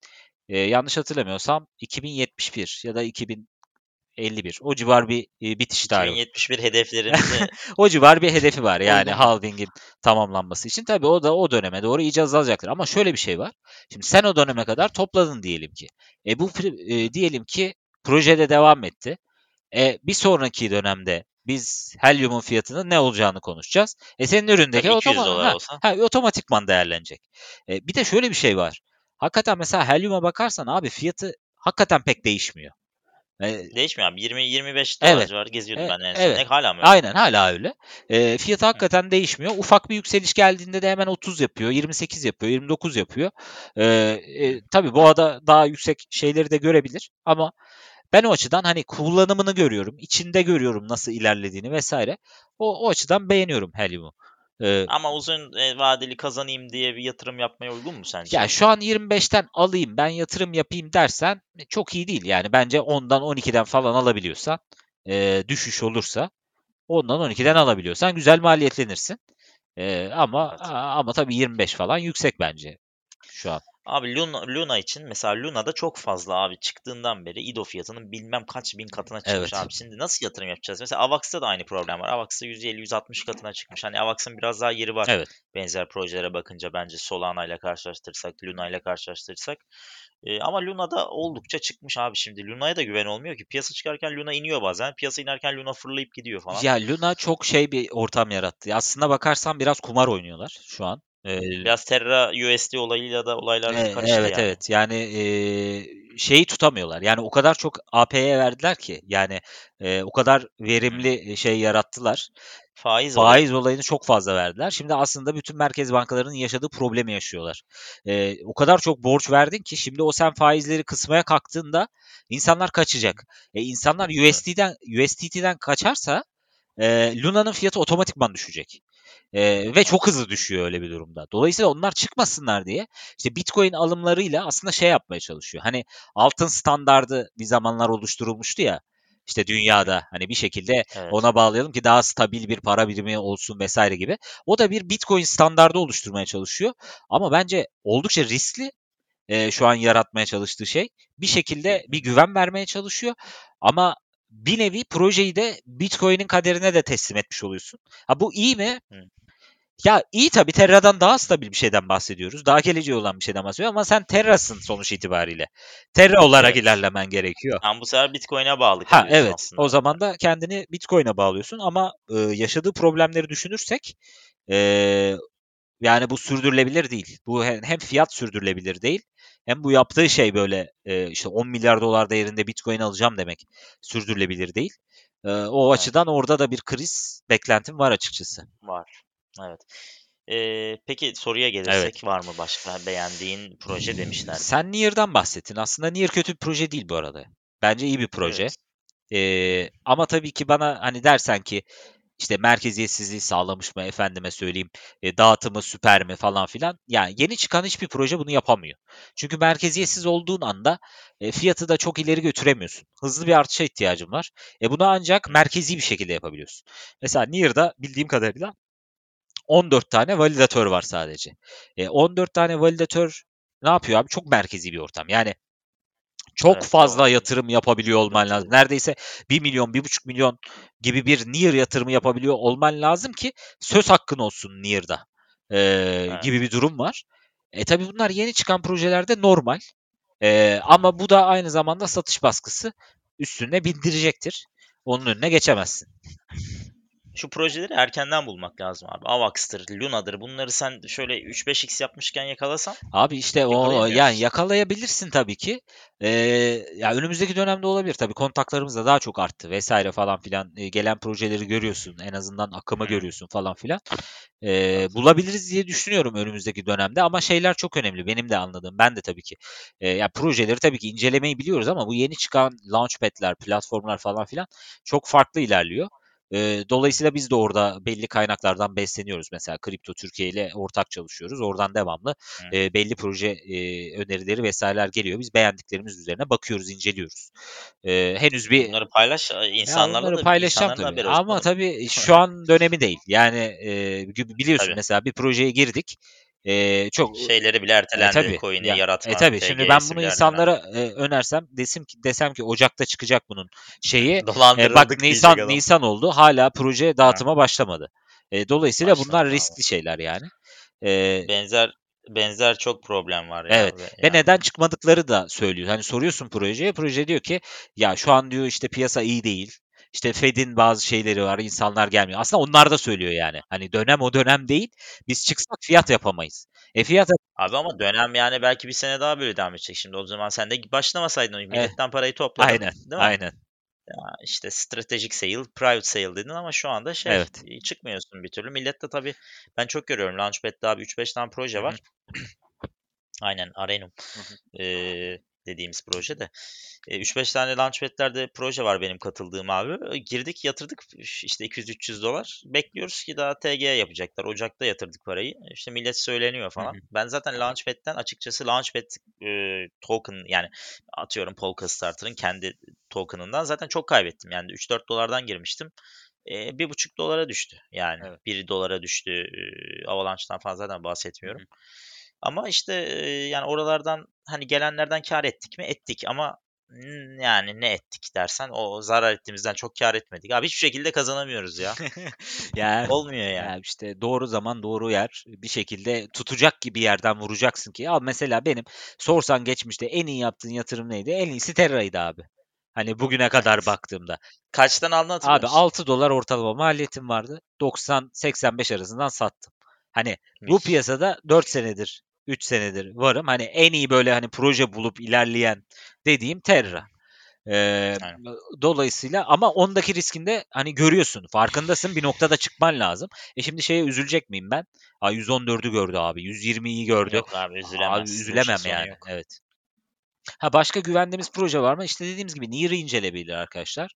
e, yanlış hatırlamıyorsam 2071 ya da 2051 o civar bir e, bitiş tarihi. 2071 hedeflerimizi <laughs> o civar bir hedefi var yani halving'in tamamlanması için. Tabii o da o döneme doğru iyice azalacaktır. Ama şöyle bir şey var. Şimdi sen o döneme kadar topladın diyelim ki. E bu e, diyelim ki projede devam etti. E, bir sonraki dönemde biz helyumun fiyatının ne olacağını konuşacağız. E senin üründeki otoma- ha, ha, otomatikman değerlenecek. E, bir de şöyle bir şey var. Hakikaten mesela helyuma bakarsan abi fiyatı hakikaten pek değişmiyor. E, Değişmiyor abi. 20-25 dolar evet. var geziyordum evet. ben en son. Evet. Hala mı öyle? Aynen hala öyle. E, fiyatı hakikaten değişmiyor. Ufak bir yükseliş geldiğinde de hemen 30 yapıyor, 28 yapıyor, 29 yapıyor. E, e, tabii bu arada daha yüksek şeyleri de görebilir ama ben o açıdan hani kullanımını görüyorum, içinde görüyorum nasıl ilerlediğini vesaire. O, o açıdan beğeniyorum Helium'u. Ee, Ama uzun e, vadeli kazanayım diye bir yatırım yapmaya uygun mu sence? Ya şu an 25'ten alayım ben yatırım yapayım dersen e, çok iyi değil. Yani bence 10'dan 12'den falan alabiliyorsan e, düşüş olursa 10'dan 12'den alabiliyorsan güzel maliyetlenirsin. E, ama evet. ama tabii 25 falan yüksek bence şu an. Abi Luna, Luna için mesela Luna'da çok fazla abi çıktığından beri IDO fiyatının bilmem kaç bin katına çıkmış evet. abi. Şimdi nasıl yatırım yapacağız? Mesela Avax'ta da aynı problem var. Avax'ta 150-160 katına çıkmış. Hani Avax'ın biraz daha yeri var. Evet. Benzer projelere bakınca bence Solana ile karşılaştırırsak, Luna ile karşılaştırırsak. Ee, ama Luna'da oldukça çıkmış abi şimdi. Luna'ya da güven olmuyor ki. Piyasa çıkarken Luna iniyor bazen. Piyasa inerken Luna fırlayıp gidiyor falan. Ya Luna çok şey bir ortam yarattı. Aslında bakarsan biraz kumar oynuyorlar şu an. Ee, Biraz Terra USD olayıyla da olaylar e, karıştı evet yani. evet yani e, şeyi tutamıyorlar. Yani o kadar çok AP'ye verdiler ki yani e, o kadar verimli şey yarattılar. Faiz, Faiz olayı. olayını çok fazla verdiler. Şimdi aslında bütün merkez bankalarının yaşadığı problemi yaşıyorlar. E, o kadar çok borç verdin ki şimdi o sen faizleri kısmaya kalktığında insanlar kaçacak. E, insanlar USD'den USDT'den kaçarsa e, Luna'nın fiyatı otomatikman düşecek. Ee, ve çok hızlı düşüyor öyle bir durumda. Dolayısıyla onlar çıkmasınlar diye işte Bitcoin alımlarıyla aslında şey yapmaya çalışıyor. Hani altın standardı bir zamanlar oluşturulmuştu ya. işte dünyada hani bir şekilde evet. ona bağlayalım ki daha stabil bir para birimi olsun vesaire gibi. O da bir Bitcoin standardı oluşturmaya çalışıyor. Ama bence oldukça riskli e, şu an yaratmaya çalıştığı şey. Bir şekilde bir güven vermeye çalışıyor ama bir nevi projeyi de Bitcoin'in kaderine de teslim etmiş oluyorsun. Ha bu iyi mi? Hı. Ya iyi tabii Terra'dan daha stabil bir şeyden bahsediyoruz. Daha geleceği olan bir şeyden bahsediyoruz ama sen Terra'sın sonuç itibariyle. Terra olarak evet. ilerlemen gerekiyor. Tam bu sefer Bitcoin'e bağlı Ha evet. Aslında. O zaman da kendini Bitcoin'e bağlıyorsun ama e, yaşadığı problemleri düşünürsek e, yani bu sürdürülebilir değil. Bu hem fiyat sürdürülebilir değil hem bu yaptığı şey böyle e, işte 10 milyar dolar değerinde Bitcoin alacağım demek sürdürülebilir değil. E, o evet. açıdan orada da bir kriz beklentim var açıkçası. Var. Evet. Ee, peki soruya gelirsek evet. var mı başka beğendiğin proje demişler. Sen Nier'dan bahsettin. Aslında Nier kötü bir proje değil bu arada. Bence iyi bir proje. Evet. Ee, ama tabii ki bana hani dersen ki işte merkeziyetsizliği sağlamış mı efendime söyleyeyim e, dağıtımı süper mi falan filan. Yani yeni çıkan hiçbir proje bunu yapamıyor. Çünkü merkeziyetsiz olduğun anda e, fiyatı da çok ileri götüremiyorsun. Hızlı bir artışa ihtiyacın var. E bunu ancak merkezi bir şekilde yapabiliyorsun. Mesela Nier'da bildiğim kadarıyla 14 tane validatör var sadece. E, 14 tane validatör ne yapıyor abi? Çok merkezi bir ortam. Yani çok evet, fazla doğru. yatırım yapabiliyor olman lazım. Neredeyse 1 milyon, 1,5 milyon gibi bir Nier yatırımı yapabiliyor olman lazım ki söz hakkın olsun Nier'da ee, evet. gibi bir durum var. E tabi bunlar yeni çıkan projelerde normal. E, ama bu da aynı zamanda satış baskısı üstüne bindirecektir. Onun önüne geçemezsin <laughs> şu projeleri erkenden bulmak lazım abi. Avax'tır, Luna'dır. Bunları sen şöyle 3-5x yapmışken yakalasan. Abi işte o yani yakalayabilirsin tabii ki. Ee, ya önümüzdeki dönemde olabilir tabii. Kontaklarımız da daha çok arttı vesaire falan filan. Ee, gelen projeleri görüyorsun. En azından akımı hmm. görüyorsun falan filan. Ee, bulabiliriz diye düşünüyorum önümüzdeki dönemde ama şeyler çok önemli. Benim de anladığım. Ben de tabii ki. E, ya projeleri tabii ki incelemeyi biliyoruz ama bu yeni çıkan launchpad'ler, platformlar falan filan çok farklı ilerliyor. E, dolayısıyla biz de orada belli kaynaklardan besleniyoruz. Mesela Kripto Türkiye ile ortak çalışıyoruz. Oradan devamlı e, belli proje e, önerileri vesaireler geliyor. Biz beğendiklerimiz üzerine bakıyoruz, inceliyoruz. E, henüz bir bunları paylaş insanlarla ya da paylaşacağım tabii. Ama tabii <laughs> şu an dönemi değil. Yani e, biliyorsun tabii. mesela bir projeye girdik. Ee, çok şeyleri bile ertelendi e, tabii, coin'i ya, yaratma. E tabii şimdi ben bunu insanlara e, önersem desim ki desem ki Ocak'ta çıkacak bunun şeyi. <laughs> E, bak Nisan Nisan oldu. Hala proje dağıtıma ha. başlamadı. E, dolayısıyla Başlamadı bunlar riskli abi. şeyler yani. E, benzer benzer çok problem var. Evet. Yani. Ve neden çıkmadıkları da söylüyor. Hani soruyorsun projeye. Proje diyor ki ya şu an diyor işte piyasa iyi değil. İşte Fed'in bazı şeyleri var, insanlar gelmiyor. Aslında onlar da söylüyor yani. Hani dönem o dönem değil. Biz çıksak fiyat yapamayız. E fiyat Abi ama dönem yani belki bir sene daha böyle devam edecek şimdi. O zaman sen de başlamasaydın milletten parayı topladın. Aynen. Değil mi? Aynen. Ya işte stratejik sale, private sale dedin ama şu anda şey evet. çıkmıyorsun bir türlü. Millet de tabii ben çok görüyorum. Launchpad'da abi 3-5 tane proje var. <clears throat> Aynen Arenum. Ee, dediğimiz proje de. 3-5 tane Launchpad'lerde proje var benim katıldığım abi. Girdik yatırdık işte 200-300 dolar. Bekliyoruz ki daha TG yapacaklar. Ocak'ta yatırdık parayı. İşte millet söyleniyor falan. Hı hı. Ben zaten Launchpad'den açıkçası Launchpad e, token yani atıyorum Polka Starter'ın kendi token'ından zaten çok kaybettim. Yani 3-4 dolardan girmiştim. E, bir buçuk dolara düştü. Yani evet. 1 dolara düştü. E, Avalanche'dan falan zaten bahsetmiyorum. Hı. Ama işte yani oralardan hani gelenlerden kar ettik mi? Ettik ama yani ne ettik dersen o zarar ettiğimizden çok kar etmedik. Abi hiçbir şekilde kazanamıyoruz ya. <laughs> ya olmuyor yani. Ya işte doğru zaman doğru yer bir şekilde tutacak gibi yerden vuracaksın ki. Ya mesela benim sorsan geçmişte en iyi yaptığın yatırım neydi? En iyisi Terra'ydı abi. Hani bugüne kadar evet. baktığımda. Kaçtan aldın? Abi 6 dolar ortalama maliyetim vardı. 90-85 arasından sattım. Hani bu piyasada 4 senedir 3 senedir varım. Hani en iyi böyle hani proje bulup ilerleyen dediğim Terra. Ee, dolayısıyla ama ondaki riskinde hani görüyorsun farkındasın bir noktada çıkman lazım. E şimdi şeye üzülecek miyim ben? Ha 114'ü gördü abi 120'yi gördü. Yok abi üzülemez. Abi üzülemem yani yok. evet. Ha başka güvendiğimiz proje var mı? İşte dediğimiz gibi Nier'i inceleyebilir arkadaşlar.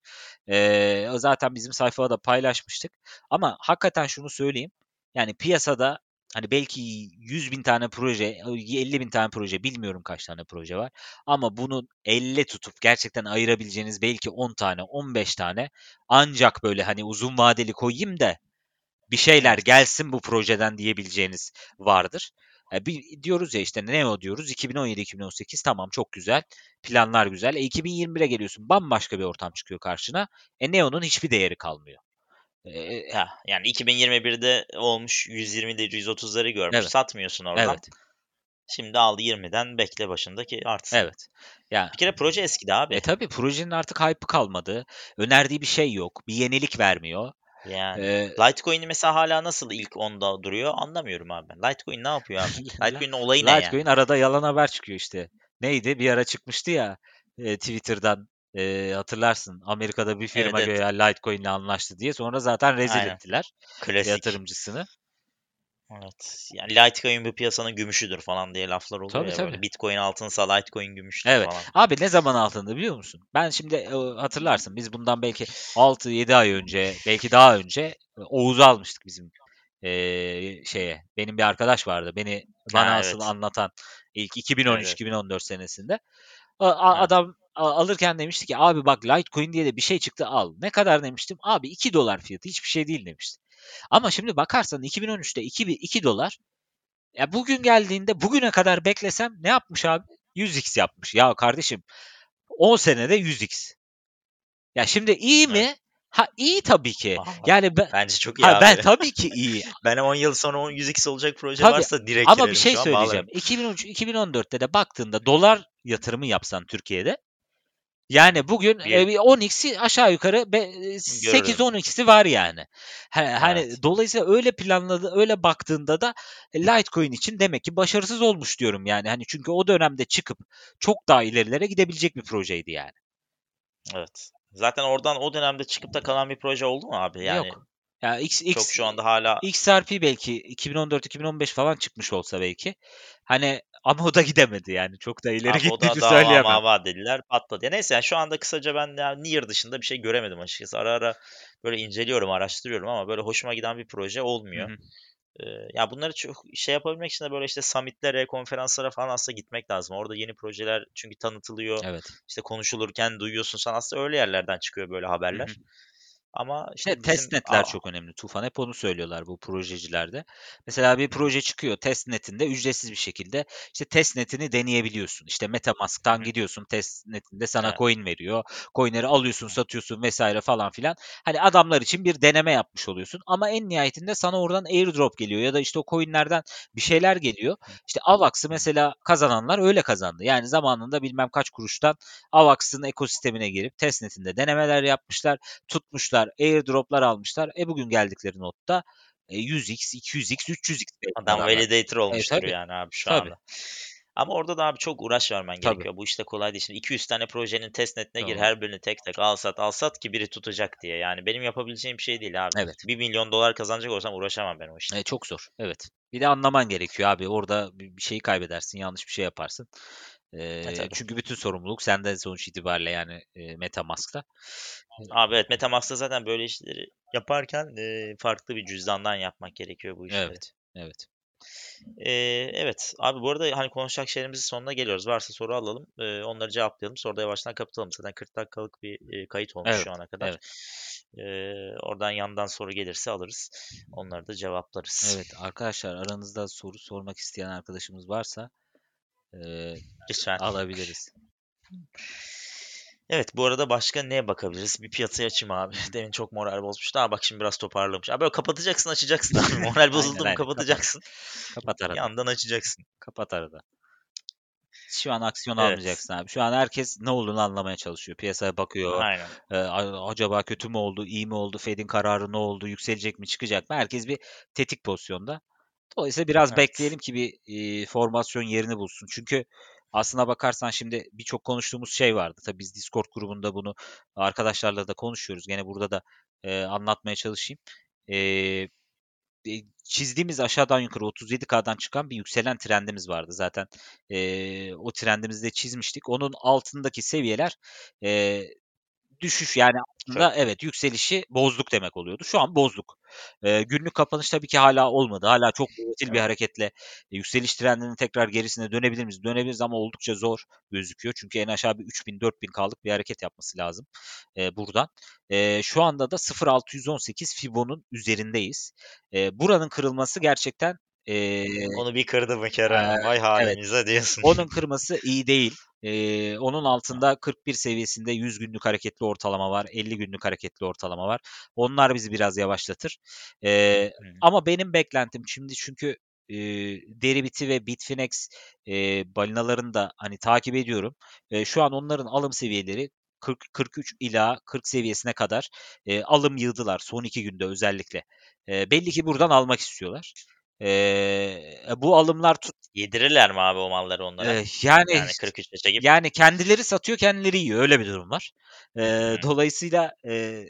Ee, zaten bizim sayfada da paylaşmıştık. Ama hakikaten şunu söyleyeyim. Yani piyasada Hani belki 100 bin tane proje, 50 bin tane proje, bilmiyorum kaç tane proje var. Ama bunu elle tutup gerçekten ayırabileceğiniz belki 10 tane, 15 tane ancak böyle hani uzun vadeli koyayım da bir şeyler gelsin bu projeden diyebileceğiniz vardır. E, bir, diyoruz ya işte Neo diyoruz 2017-2018 tamam çok güzel planlar güzel. E, 2021'e geliyorsun bambaşka bir ortam çıkıyor karşına. E Neo'nun hiçbir değeri kalmıyor. E, ha, yani 2021'de olmuş 120'de 130'ları görmüş evet. satmıyorsun oradan. Evet. Şimdi aldı 20'den bekle başındaki artsın. Evet. Yani, bir kere proje eskidi abi. E tabi projenin artık hype'ı kalmadı. Önerdiği bir şey yok. Bir yenilik vermiyor. Yani ee, Litecoin'i mesela hala nasıl ilk onda duruyor anlamıyorum abi. Litecoin ne yapıyor abi? <laughs> Litecoin'in olayı ne Litecoin yani? arada yalan haber çıkıyor işte. Neydi? Bir ara çıkmıştı ya e, Twitter'dan e, hatırlarsın. Amerika'da bir firma evet, evet. göğe Litecoin'le anlaştı diye. Sonra zaten rezil Aynen. ettiler Klasik. yatırımcısını. Evet. Yani Litecoin bu piyasanın gümüşüdür falan diye laflar oluyor tabii, ya. Tabii. Böyle Bitcoin altınsa Litecoin gümüştür evet. falan. Abi ne zaman altında biliyor musun? Ben şimdi hatırlarsın biz bundan belki 6-7 ay önce belki daha önce Oğuz'u almıştık bizim e, şeye. Benim bir arkadaş vardı. Beni bana ha, asıl evet. anlatan ilk 2013-2014 evet. senesinde. A, evet. Adam alırken demişti ki abi bak Litecoin diye de bir şey çıktı al. Ne kadar demiştim? Abi 2 dolar fiyatı hiçbir şey değil demişti. Ama şimdi bakarsan 2013'te 2, 2 dolar. Ya bugün geldiğinde bugüne kadar beklesem ne yapmış abi? 100x yapmış. Ya kardeşim 10 senede 100x. Ya şimdi iyi mi? Evet. Ha iyi tabii ki. Yani ben, bence çok iyi ha, abi. Ben tabii ki iyi. <laughs> ben 10 yıl sonra 100x olacak proje tabii, varsa direkt Ama bir şey söyleyeceğim. 2013 2014'te de baktığında dolar yatırımı yapsan Türkiye'de yani bugün e, 10x'i aşağı yukarı 8-10x'i var yani. Hani evet. dolayısıyla öyle planladı, öyle baktığında da Litecoin için demek ki başarısız olmuş diyorum yani. Hani çünkü o dönemde çıkıp çok daha ilerilere gidebilecek bir projeydi yani. Evet. Zaten oradan o dönemde çıkıp da kalan bir proje oldu mu abi? Yani Yok. Ya X, X, çok şu anda hala XRP belki 2014-2015 falan çıkmış olsa belki. Hani ama o da gidemedi yani. Çok da ileri Abi gittiğini o da söyleyemem. Dava dediler patladı. Ya neyse yani şu anda kısaca ben yani Nier dışında bir şey göremedim açıkçası. Ara ara böyle inceliyorum, araştırıyorum ama böyle hoşuma giden bir proje olmuyor. Ee, ya bunları çok şey yapabilmek için de böyle işte summitlere, konferanslara falan aslında gitmek lazım. Orada yeni projeler çünkü tanıtılıyor. Evet. İşte konuşulurken duyuyorsun. Sen aslında öyle yerlerden çıkıyor böyle haberler. Hı hı. Ama işte bizim, testnetler Aa. çok önemli. Tufan hep onu söylüyorlar bu projecilerde. Mesela bir proje çıkıyor testnetinde ücretsiz bir şekilde işte testnetini deneyebiliyorsun. İşte MetaMask'tan gidiyorsun testnetinde sana evet. coin veriyor. Coinleri alıyorsun, satıyorsun vesaire falan filan. Hani adamlar için bir deneme yapmış oluyorsun ama en nihayetinde sana oradan airdrop geliyor ya da işte o coinlerden bir şeyler geliyor. İşte Avax'ı mesela kazananlar öyle kazandı. Yani zamanında bilmem kaç kuruştan Avax'ın ekosistemine girip testnetinde denemeler yapmışlar, tutmuşlar almışlar, airdroplar almışlar. E bugün geldikleri notta 100x, 200x, 300x. Adam validator olmuştur e, yani abi şu tabii. anda. Ama orada da abi çok uğraş vermen Tabii. gerekiyor. Bu işte kolay değil. Şimdi 200 tane projenin testnetine gir. Her birini tek tek al sat al sat ki biri tutacak diye. Yani benim yapabileceğim bir şey değil abi. Evet. 1 milyon dolar kazanacak olsam uğraşamam ben o işte. E, çok zor. Evet. Bir de anlaman gerekiyor abi. Orada bir şeyi kaybedersin. Yanlış bir şey yaparsın. E, e, çünkü bütün sorumluluk sende sonuç itibariyle yani e, Metamask'ta. Abi evet Metamask'ta zaten böyle işleri yaparken e, farklı bir cüzdandan yapmak gerekiyor bu işleri. Evet. Evet. Ee, evet abi bu arada hani konuşacak şeylerimizin sonuna geliyoruz. Varsa soru alalım. Ee, onları cevaplayalım. Sonra da yavaştan kapatalım. Zaten 40 dakikalık bir e, kayıt olmuş evet, şu ana kadar. Evet. Ee, oradan yandan soru gelirse alırız. Onları da cevaplarız. Evet arkadaşlar aranızda soru sormak isteyen arkadaşımız varsa e, Lütfen. alabiliriz. Evet bu arada başka neye bakabiliriz? Bir piyasaya açayım abi. <laughs> Demin çok moral bozmuştu ama bak şimdi biraz toparlamış. Abi böyle kapatacaksın açacaksın abi. <laughs> Moral bozuldu mu kapatacaksın. Kapat, kapat arada. Yandan açacaksın. Kapat arada. Şu an aksiyon evet. almayacaksın abi. Şu an herkes ne olduğunu anlamaya çalışıyor. Piyasaya bakıyor. Aynen. Ee, acaba kötü mü oldu, iyi mi oldu, Fed'in kararı ne oldu, yükselecek mi, çıkacak mı? Herkes bir tetik pozisyonda. Dolayısıyla biraz evet. bekleyelim ki bir e, formasyon yerini bulsun. Çünkü aslına bakarsan şimdi birçok konuştuğumuz şey vardı. Tabii biz Discord grubunda bunu arkadaşlarla da konuşuyoruz. Gene burada da e, anlatmaya çalışayım. E, çizdiğimiz aşağıdan yukarı 37K'dan çıkan bir yükselen trendimiz vardı zaten. E, o trendimizi de çizmiştik. Onun altındaki seviyeler e, düşüş yani aslında evet yükselişi bozduk demek oluyordu. Şu an bozduk. E, günlük kapanış tabii ki hala olmadı. Hala çok volatil bir hareketle e, yükseliş trendinin tekrar gerisine dönebilir miyiz? Dönebiliriz ama oldukça zor gözüküyor. Çünkü en aşağı bir 3000-4000 kaldık bir hareket yapması lazım e, buradan. E, şu anda da 0.618 Fibo'nun üzerindeyiz. E, buranın kırılması gerçekten ee, Onu bir kırdı mı Kerem? E, Vay halimize evet. diyorsun. Onun kırması iyi değil. Ee, onun altında 41 seviyesinde 100 günlük hareketli ortalama var. 50 günlük hareketli ortalama var. Onlar bizi biraz yavaşlatır. Ee, hmm. Ama benim beklentim şimdi çünkü e, Deribit'i ve Bitfinex e, balinalarını da hani takip ediyorum. E, şu an onların alım seviyeleri 40, 43 ila 40 seviyesine kadar e, alım yığdılar son iki günde özellikle. E, belli ki buradan almak istiyorlar. Ee, bu alımlar tut Yedirirler mi abi o malları onlara? Ee, yani yani 43 çekip. Yani kendileri satıyor, kendileri yiyor. Öyle bir durum var. Ee, dolayısıyla e,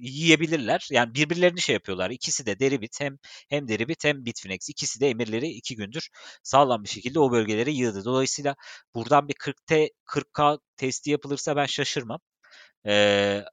yiyebilirler. Yani birbirlerini şey yapıyorlar. İkisi de Deribit hem hem Deribit hem Bitfinex. İkisi de emirleri iki gündür sağlam bir şekilde o bölgelere yığdı. Dolayısıyla buradan bir 40T 40K testi yapılırsa ben şaşırmam. Ee,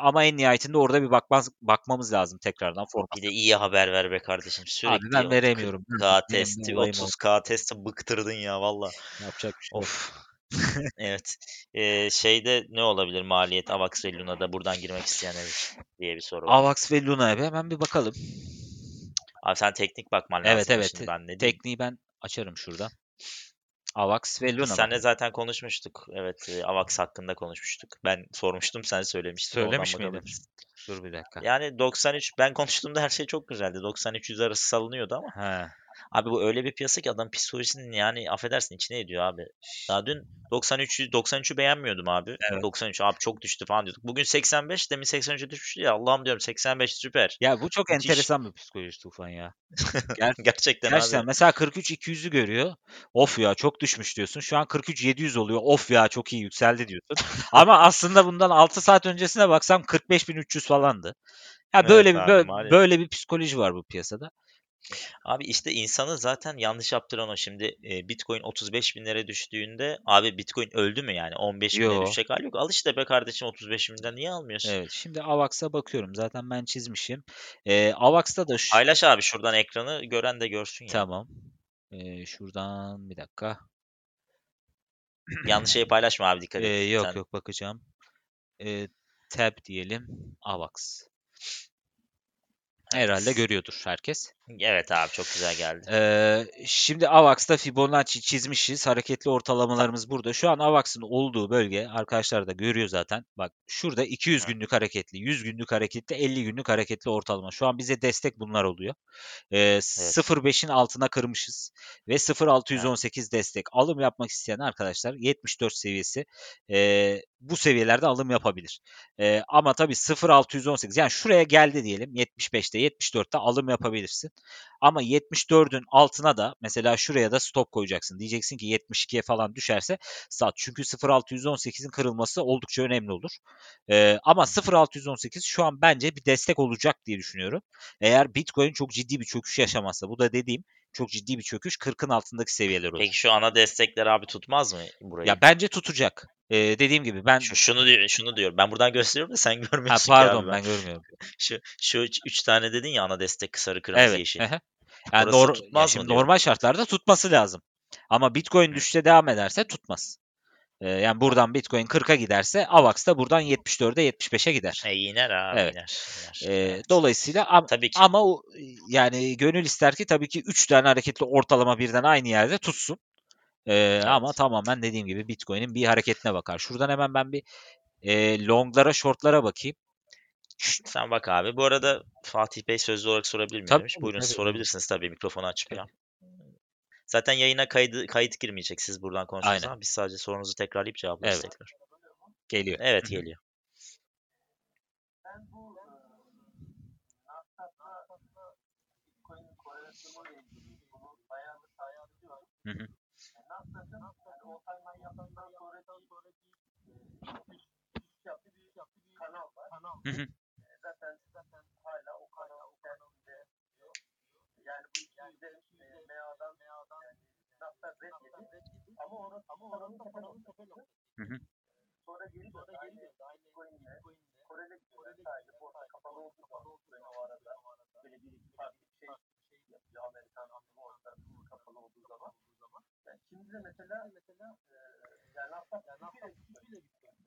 ama en nihayetinde orada bir bakmaz, bakmamız lazım tekrardan format. Bir de iyi haber ver be kardeşim. Sürekli Abi ben veremiyorum. K <laughs> testi, 30K testi bıktırdın ya valla. Yapacak bir şey Of. <laughs> evet. Ee, şeyde ne olabilir maliyet Avax ve Luna'da buradan girmek isteyenler diye bir soru var. Avax ve Luna'ya hemen bir bakalım. Abi sen teknik bakman lazım. Evet evet. Ben ne Tekniği ben açarım şurada. Avax ve Luna. Senle zaten konuşmuştuk. Evet, e, Avax hakkında konuşmuştuk. Ben sormuştum, sen söylemiştin. Söylemiş miydin? Dur bir dakika. Yani 93 ben konuştuğumda her şey çok güzeldi. 93 arası salınıyordu ama. He. Abi bu öyle bir piyasa ki adam psikolojisinin yani affedersin içine ediyor abi. Daha dün 93 93'ü beğenmiyordum abi. Evet. 93 abi çok düştü falan diyorduk. Bugün 85 demin 83'e düşmüştü ya. Allah'ım diyorum 85 süper. Ya bu çok Müthiş. enteresan bir psikoloji Tufan ya. Ger gerçekten, <laughs> gerçekten abi. Mesela 43 200'ü görüyor. Of ya çok düşmüş diyorsun. Şu an 43 700 oluyor. Of ya çok iyi yükseldi diyorsun. <laughs> Ama aslında bundan 6 saat öncesine baksam 45.300 falandı. Ya böyle evet, bir abi, böyle, böyle bir psikoloji var bu piyasada. Abi işte insanı zaten yanlış yaptıran o. Şimdi e, Bitcoin 35 binlere düştüğünde abi Bitcoin öldü mü yani? 15 binlere Yo. düşecek hali yok. Al işte be kardeşim 35 binden niye almıyorsun? Evet şimdi AVAX'a bakıyorum. Zaten ben çizmişim. E, AVAX'ta da şu... Paylaş abi şuradan ekranı gören de görsün ya. Tamam. E, şuradan bir dakika. Yanlış şeyi paylaşma abi dikkat et. Yok Sen... yok bakacağım. E, tab diyelim. AVAX. Herhalde görüyordur herkes. Evet abi çok güzel geldi. Ee, şimdi AVAX'ta Fibonacci çizmişiz. Hareketli ortalamalarımız burada. Şu an AVAX'ın olduğu bölge arkadaşlar da görüyor zaten. Bak şurada 200 günlük hareketli, 100 günlük hareketli, 50 günlük hareketli ortalama. Şu an bize destek bunlar oluyor. Ee, evet. 0.5'in altına kırmışız. Ve 0.618 evet. destek. Alım yapmak isteyen arkadaşlar 74 seviyesi e, bu seviyelerde alım yapabilir. E, ama tabii 0.618 yani şuraya geldi diyelim 75'te 74'te alım yapabilirsin. Ama 74'ün altına da mesela şuraya da stop koyacaksın. Diyeceksin ki 72'ye falan düşerse sat. Çünkü 0.618'in kırılması oldukça önemli olur. Ee, ama 0.618 şu an bence bir destek olacak diye düşünüyorum. Eğer Bitcoin çok ciddi bir çöküş yaşamazsa bu da dediğim çok ciddi bir çöküş 40'ın altındaki seviyeler olur. Peki şu ana destekler abi tutmaz mı burayı? Ya bence tutacak. Ee, dediğim gibi ben şu, şunu diyor şunu diyorum. Ben buradan gösteriyorum da sen <laughs> görmüyorsun. Ha, pardon ben. ben görmüyorum. <laughs> Şu şu üç, üç tane dedin ya ana destek sarı kırmızı evet. yeşil. Yani nor tutmaz yani mı normal şartlarda tutması lazım. Ama Bitcoin düşüşe devam ederse tutmaz. Ee, yani buradan Bitcoin 40'a giderse AVAX da buradan 74'e 75'e gider. E iner abi evet. iner. iner. Ee, evet. Dolayısıyla am, tabii ki. ama o, yani gönül ister ki tabii ki 3 tane hareketli ortalama birden aynı yerde tutsun. Ee, evet. Ama tamamen dediğim gibi Bitcoin'in bir hareketine bakar. Şuradan hemen ben bir e, longlara, shortlara bakayım. Sen bak abi. Bu arada Fatih Bey sözlü olarak sorabilir miyim tabii, demiş. Buyurun tabii. sorabilirsiniz tabii mikrofonu açıp ya. Zaten yayına kaydı, kayıt girmeyecek siz buradan konuşuyorsunuz ama biz sadece sorunuzu tekrarlayıp cevaplarız evet. tekrar. Geliyor. Evet geliyor. Hı hı. Hı hı. Zaten zaten hala o kanal o kanal yani bu e, MA'dan MA'dan nasıl reddedildi ama orası ama oranın kapalı Hı hı. sonra geri döndü. Aynı Bitcoin'le Kore'de gidiyor. Sadece borsa kapalı olduğu zaman o arada böyle bir iki farklı şey yapıyor. Amerikan borsa kapalı olduğu zaman. Yani şimdi de mesela mesela yani Nasdaq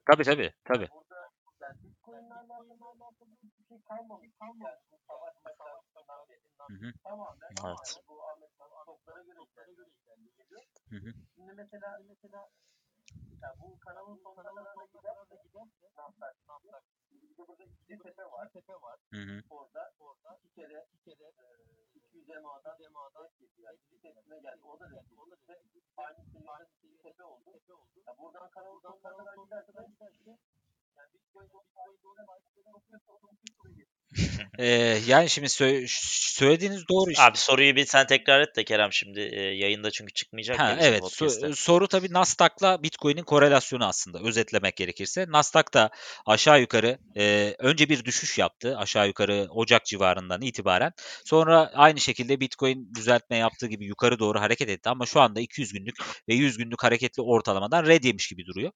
Tabii tabii. tabii. Burada yani Bitcoin'lerle alakalı bir şey kalmamış. Kalmamış. Bu savaş meselesinden beri. Tamamen Evet. bu Amerikan stoklara göre ilerliyor. Hı hı. Şimdi mesela mesela yani bu kanalın sonlarına giderse giderse Nasdaq Nasdaq. Bir de burada iki tepe var. Tepe var. Hı hı. Orada orada iki kere iki kere e, 200 EMA'dan EMA'dan yani tepkime geldi. O da dedi. O da dedi. Aynı seviyede bir tepe oldu. Ya buradan sonlarına kadar giderse Ee, yani şimdi sö- söylediğiniz doğru işte. Abi soruyu bir sen tekrar et de Kerem şimdi e, yayında çünkü çıkmayacak Ha, evet so- soru tabii Nasdaq'la Bitcoin'in korelasyonu aslında özetlemek gerekirse. Nasdaq da aşağı yukarı e, önce bir düşüş yaptı aşağı yukarı Ocak civarından itibaren. Sonra aynı şekilde Bitcoin düzeltme yaptığı gibi yukarı doğru hareket etti ama şu anda 200 günlük ve 100 günlük hareketli ortalamadan red yemiş gibi duruyor.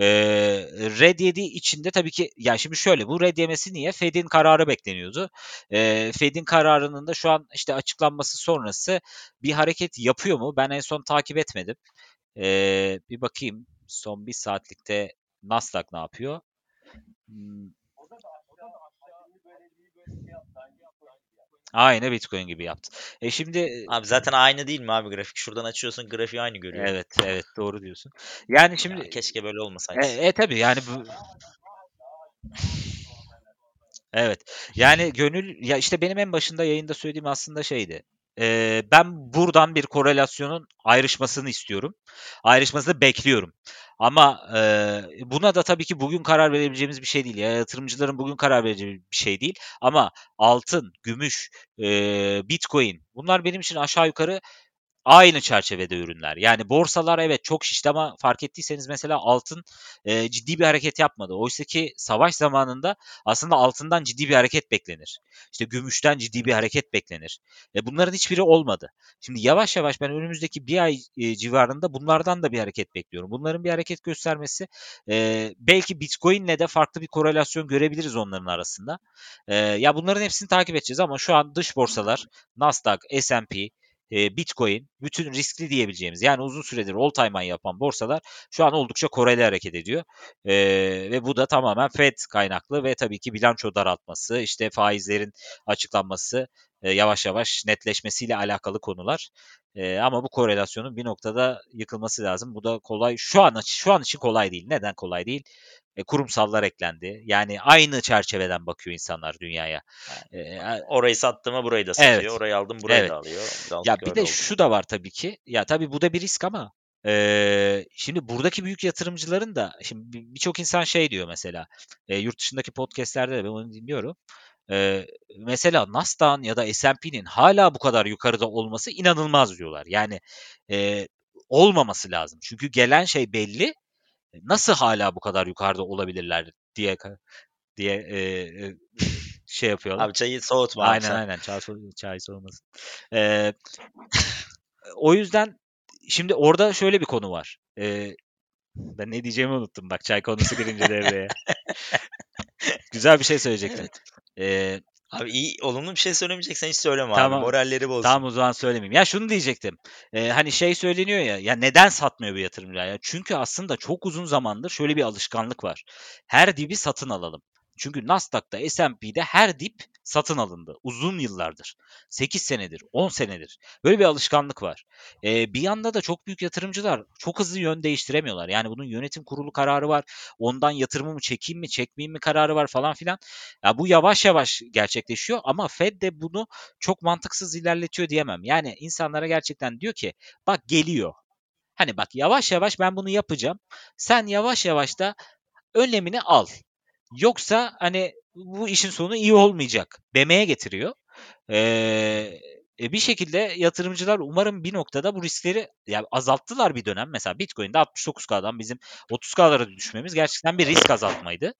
E, red yediği içinde tabii ki yani şimdi şöyle bu red yemesi niye? Fed'in kararı bekleniyordu. E, Fed'in kararının da şu an işte açıklanması sonrası bir hareket yapıyor mu? Ben en son takip etmedim. Ee, bir bakayım son bir saatlikte Nasdaq ne yapıyor? Hmm, Aynı Bitcoin gibi yaptı. E şimdi Abi zaten aynı değil mi abi grafik? Şuradan açıyorsun grafiği aynı görüyor. evet evet doğru diyorsun. Yani şimdi Ya keşke böyle olmasaydı. E, e tabii yani bu Evet. Yani gönül ya işte benim en başında yayında söylediğim aslında şeydi. Ee, ben buradan bir korelasyonun ayrışmasını istiyorum. Ayrışmasını bekliyorum. Ama e, buna da tabii ki bugün karar verebileceğimiz bir şey değil. Ya yatırımcıların bugün karar vereceği bir şey değil. Ama altın, gümüş, e, bitcoin bunlar benim için aşağı yukarı aynı çerçevede ürünler. Yani borsalar evet çok şişti ama fark ettiyseniz mesela altın e, ciddi bir hareket yapmadı. Oysa ki savaş zamanında aslında altından ciddi bir hareket beklenir. İşte gümüşten ciddi bir hareket beklenir. E, bunların hiçbiri olmadı. Şimdi yavaş yavaş ben önümüzdeki bir ay e, civarında bunlardan da bir hareket bekliyorum. Bunların bir hareket göstermesi e, belki Bitcoin'le de farklı bir korelasyon görebiliriz onların arasında. E, ya bunların hepsini takip edeceğiz ama şu an dış borsalar Nasdaq, S&P, e, Bitcoin bütün riskli diyebileceğimiz yani uzun süredir all time high yapan borsalar şu an oldukça koreli hareket ediyor. E, ve bu da tamamen Fed kaynaklı ve tabii ki bilanço daraltması, işte faizlerin açıklanması, e, yavaş yavaş netleşmesiyle alakalı konular. E, ama bu korelasyonun bir noktada yıkılması lazım. Bu da kolay şu an şu an için kolay değil. Neden kolay değil? E, kurumsallar eklendi. Yani aynı çerçeveden bakıyor insanlar dünyaya. E, Orayı sattı mı burayı da satıyor. Evet. Orayı aldım burayı evet. da alıyor. Ya bir de oldu. şu da var tabii ki. Ya tabii bu da bir risk ama ee, şimdi buradaki büyük yatırımcıların da şimdi birçok insan şey diyor mesela e, yurt dışındaki podcastlerde de ben onu dinliyorum. Ee, mesela Nasdaq'ın ya da S&P'nin hala bu kadar yukarıda olması inanılmaz diyorlar. Yani e, olmaması lazım. Çünkü gelen şey belli nasıl hala bu kadar yukarıda olabilirler diye diye e, e, <laughs> şey yapıyorlar. Abi çayı soğutma. Aynen abi aynen çay, çay soğumasın. E, <laughs> o yüzden şimdi orada şöyle bir konu var. E, ben ne diyeceğimi unuttum bak çay konusu girince devreye. <laughs> Güzel bir şey söyleyecektim. Evet. E, Abi iyi olumlu bir şey söylemeyeceksen hiç söyleme tamam, abi. Moralleri bozsun. Tamam o zaman söylemeyeyim. Ya şunu diyecektim. Ee, hani şey söyleniyor ya. Ya neden satmıyor bu yatırımcılar? Ya çünkü aslında çok uzun zamandır şöyle bir alışkanlık var. Her dibi satın alalım. Çünkü Nasdaq'ta, S&P'de her dip satın alındı. Uzun yıllardır. 8 senedir, 10 senedir. Böyle bir alışkanlık var. Ee, bir yanda da çok büyük yatırımcılar çok hızlı yön değiştiremiyorlar. Yani bunun yönetim kurulu kararı var. Ondan yatırımımı çekeyim mi, çekmeyeyim mi kararı var falan filan. Ya bu yavaş yavaş gerçekleşiyor ama Fed de bunu çok mantıksız ilerletiyor diyemem. Yani insanlara gerçekten diyor ki bak geliyor. Hani bak yavaş yavaş ben bunu yapacağım. Sen yavaş yavaş da önlemini al. Yoksa hani bu işin sonu iyi olmayacak demeye getiriyor. Ee, bir şekilde yatırımcılar umarım bir noktada bu riskleri yani azalttılar bir dönem. Mesela Bitcoin'de 69K'dan bizim 30K'lara düşmemiz gerçekten bir risk azaltmaydı.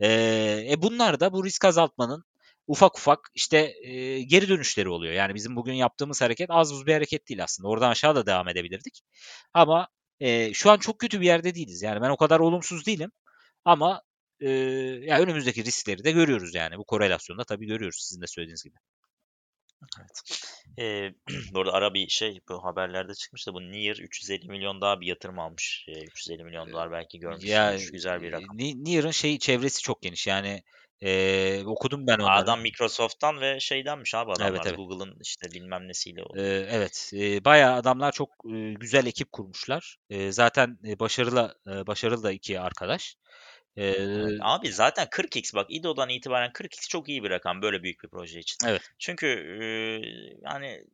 Ee, e bunlar da bu risk azaltmanın ufak ufak işte e, geri dönüşleri oluyor. Yani bizim bugün yaptığımız hareket az buz bir hareket değil aslında. Oradan aşağı da devam edebilirdik. Ama e, şu an çok kötü bir yerde değiliz. Yani ben o kadar olumsuz değilim. Ama e, ya önümüzdeki riskleri de görüyoruz yani. Bu korelasyonu da tabii görüyoruz sizin de söylediğiniz gibi. Evet. Ee, <clears throat> bu arada ara bir şey bu haberlerde çıkmış da bu Nier 350 milyon daha bir yatırım almış. Ee, 350 milyon dolar belki görmüşsünüz. Ya Güzel bir rakam. Nier'ın şey çevresi çok geniş. Yani e, okudum ben onları. Adam Microsoft'tan ve şeydenmiş abi adamlar. Evet, evet. Google'ın işte bilmem nesiyle. E, evet. E, bayağı adamlar çok e, güzel ekip kurmuşlar. E, zaten e, başarılı e, başarılı da iki arkadaş. Evet, abi zaten 40x bak İDO'dan itibaren 40x çok iyi bir rakam böyle büyük bir proje için. Evet. Çünkü e, yani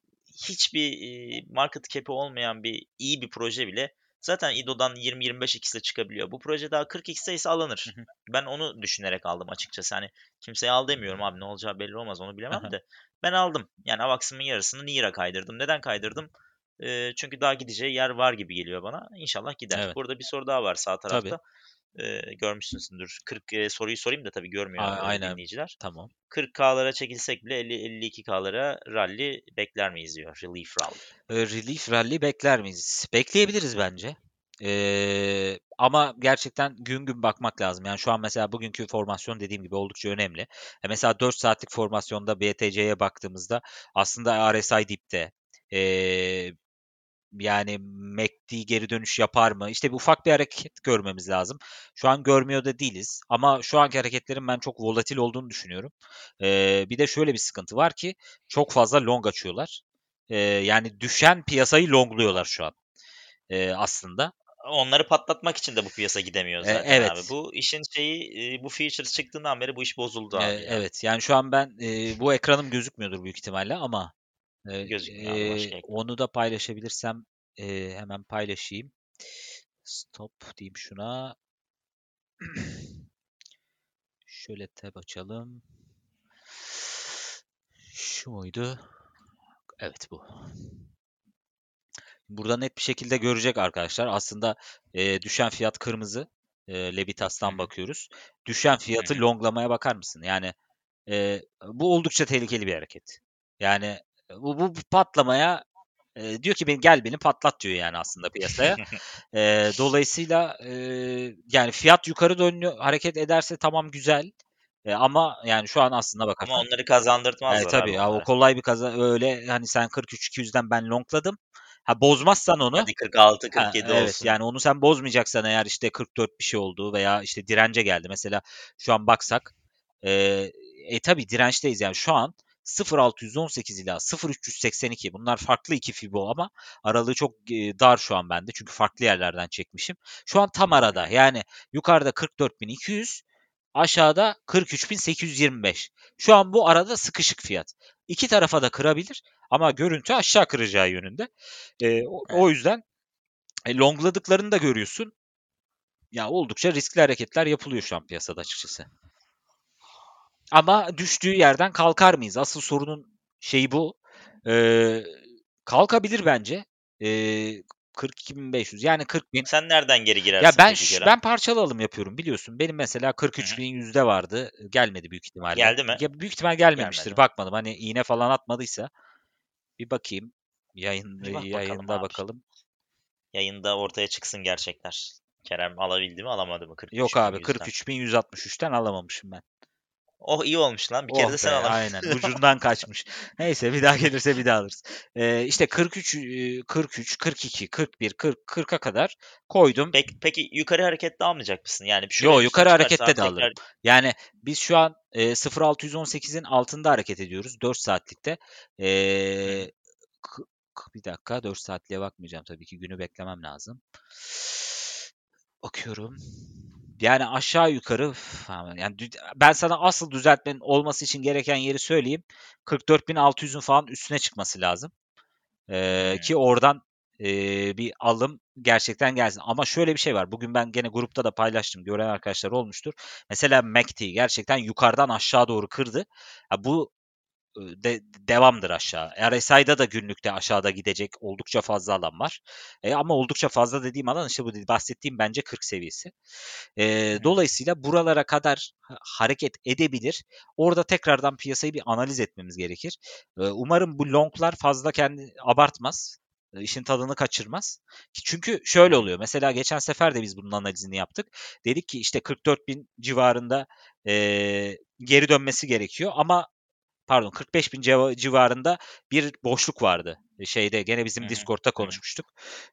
hiçbir e, market cap'i olmayan bir iyi bir proje bile zaten İDO'dan 20-25x'e çıkabiliyor. Bu proje daha 40x'te ise alınır. Hı hı. Ben onu düşünerek aldım açıkçası. Hani kimseye al demiyorum abi ne olacağı belli olmaz onu bilemem de. Ben aldım. Yani Avax'ımın yarısını Nier'a kaydırdım. Neden kaydırdım? E, çünkü daha gideceği yer var gibi geliyor bana. İnşallah gider. Evet. Burada bir soru daha var sağ tarafta. Tabii. E, görmüşsünüzdür. 40 e, soruyu sorayım da tabii görmüyor A- aynen. dinleyiciler. Tamam. 40K'lara çekilsek bile 50-52K'lara rally bekler miyiz diyor. Relief rally. E, Relief Rally bekler miyiz? Bekleyebiliriz bence. E, ama gerçekten gün gün bakmak lazım. Yani şu an mesela bugünkü formasyon dediğim gibi oldukça önemli. E, mesela 4 saatlik formasyonda BTC'ye baktığımızda aslında RSI dipte. E, yani MACD geri dönüş yapar mı? İşte bir ufak bir hareket görmemiz lazım. Şu an görmüyor da değiliz. Ama şu anki hareketlerin ben çok volatil olduğunu düşünüyorum. Ee, bir de şöyle bir sıkıntı var ki çok fazla long açıyorlar. Ee, yani düşen piyasayı longluyorlar şu an ee, aslında. Onları patlatmak için de bu piyasa gidemiyor E, zaten evet. abi. Bu işin şeyi e, bu features çıktığından beri bu iş bozuldu abi. Ee, ya. evet yani şu an ben e, bu ekranım gözükmüyordur büyük ihtimalle ama e, Gözükmüyor başka e, onu da paylaşabilirsem e, hemen paylaşayım. Stop diyeyim şuna. <clears throat> Şöyle tab açalım. Şu muydu? Evet bu. Burada net bir şekilde görecek arkadaşlar. Aslında e, düşen fiyat kırmızı. E, Levitas'tan bakıyoruz. Düşen fiyatı longlamaya bakar mısın? Yani e, bu oldukça tehlikeli bir hareket. Yani bu, bu patlamaya e, diyor ki ben gel beni patlat diyor yani aslında piyasaya. <laughs> E, dolayısıyla e, yani fiyat yukarı dönüyor hareket ederse tamam güzel. E, ama yani şu an aslında bakarsan Ama onları kazandırtmazlar Evet, tabii abi ya o kolay bir kaza öyle hani sen 43-200'den ben longladım. Ha bozmazsan onu Hadi 46 ha, 47 evet olsun. yani onu sen bozmayacaksan eğer işte 44 bir şey oldu veya işte dirence geldi. Mesela şu an baksak e, e tabii dirençteyiz yani şu an 0.618 ila 0.382 bunlar farklı iki fibo ama aralığı çok e, dar şu an bende çünkü farklı yerlerden çekmişim. Şu an tam arada yani yukarıda 44.200 aşağıda 43.825. Şu an bu arada sıkışık fiyat. İki tarafa da kırabilir ama görüntü aşağı kıracağı yönünde. E, o, o yüzden e, longladıklarını da görüyorsun. Ya oldukça riskli hareketler yapılıyor şu an piyasada açıkçası. Ama düştüğü yerden kalkar mıyız? Asıl sorunun şeyi bu. Ee, kalkabilir bence. Ee, 42.500 yani 40.000. Sen nereden geri girersin Ya ben peki ş- Kerem? ben parçalı alım yapıyorum biliyorsun. Benim mesela 43.000 yüzde vardı. Gelmedi büyük ihtimalle. Geldi mi? Ya büyük ihtimal gelmemiştir. Gelmedi. Bakmadım. Hani iğne falan atmadıysa. Bir bakayım. Yayın, Bir bak bakalım yayında abi. bakalım. Yayında ortaya çıksın gerçekler. Kerem alabildi mi alamadı mı? 43 Yok bin abi yüzden. 43.163'ten alamamışım ben. Oh iyi olmuş lan. Bir kere Oh de sen be. Aynen. Ucundan kaçmış. <laughs> Neyse bir daha gelirse bir daha alırız. Ee, işte 43, e, 43, 42, 41, 40, 40'a kadar koydum. Peki, peki yukarı harekette almayacak mısın? Yani şuraya Yo yukarı harekette de tekrar- alırım. Yani biz şu an e, 0.618'in altında hareket ediyoruz 4 saatlikte. E, bir dakika 4 saatliğe bakmayacağım tabii ki günü beklemem lazım. Bakıyorum. Yani aşağı yukarı yani ben sana asıl düzeltmenin olması için gereken yeri söyleyeyim. 44.600'ün falan üstüne çıkması lazım. Ee, Hmm. ki oradan e, bir alım gerçekten gelsin. Ama şöyle bir şey var. Bugün ben gene grupta da paylaştım. Gören arkadaşlar olmuştur. Mesela MACD gerçekten yukarıdan aşağı doğru kırdı. Ya bu de, devamdır aşağı. RSI'da da günlükte aşağıda gidecek oldukça fazla alan var. E, ama oldukça fazla dediğim alan işte bu bahsettiğim bence 40 seviyesi. E, dolayısıyla buralara kadar ha- hareket edebilir. Orada tekrardan piyasayı bir analiz etmemiz gerekir. E, umarım bu longlar fazla kendi abartmaz. işin tadını kaçırmaz. Çünkü şöyle oluyor. Mesela geçen sefer de biz bunun analizini yaptık. Dedik ki işte 44 bin civarında e, geri dönmesi gerekiyor ama pardon 45 bin civarında bir boşluk vardı. Şeyde gene bizim Discord'ta konuşmuştuk.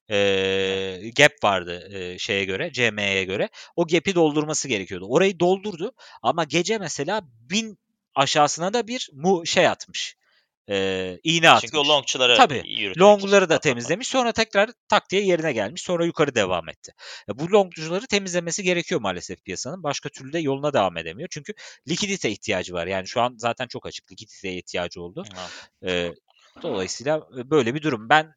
Ee, gap vardı e, şeye göre, CM'ye göre. O gap'i doldurması gerekiyordu. Orayı doldurdu ama gece mesela bin aşağısına da bir mu şey atmış e, iğne atmış. Çünkü o longçuları Tabii. Longları da temizlemiş. Sonra tekrar tak diye yerine gelmiş. Sonra yukarı devam etti. Ya bu longcuları temizlemesi gerekiyor maalesef piyasanın. Başka türlü de yoluna devam edemiyor. Çünkü likidite ihtiyacı var. Yani şu an zaten çok açık. Likiditeye ihtiyacı oldu. E, dolayısıyla böyle bir durum. Ben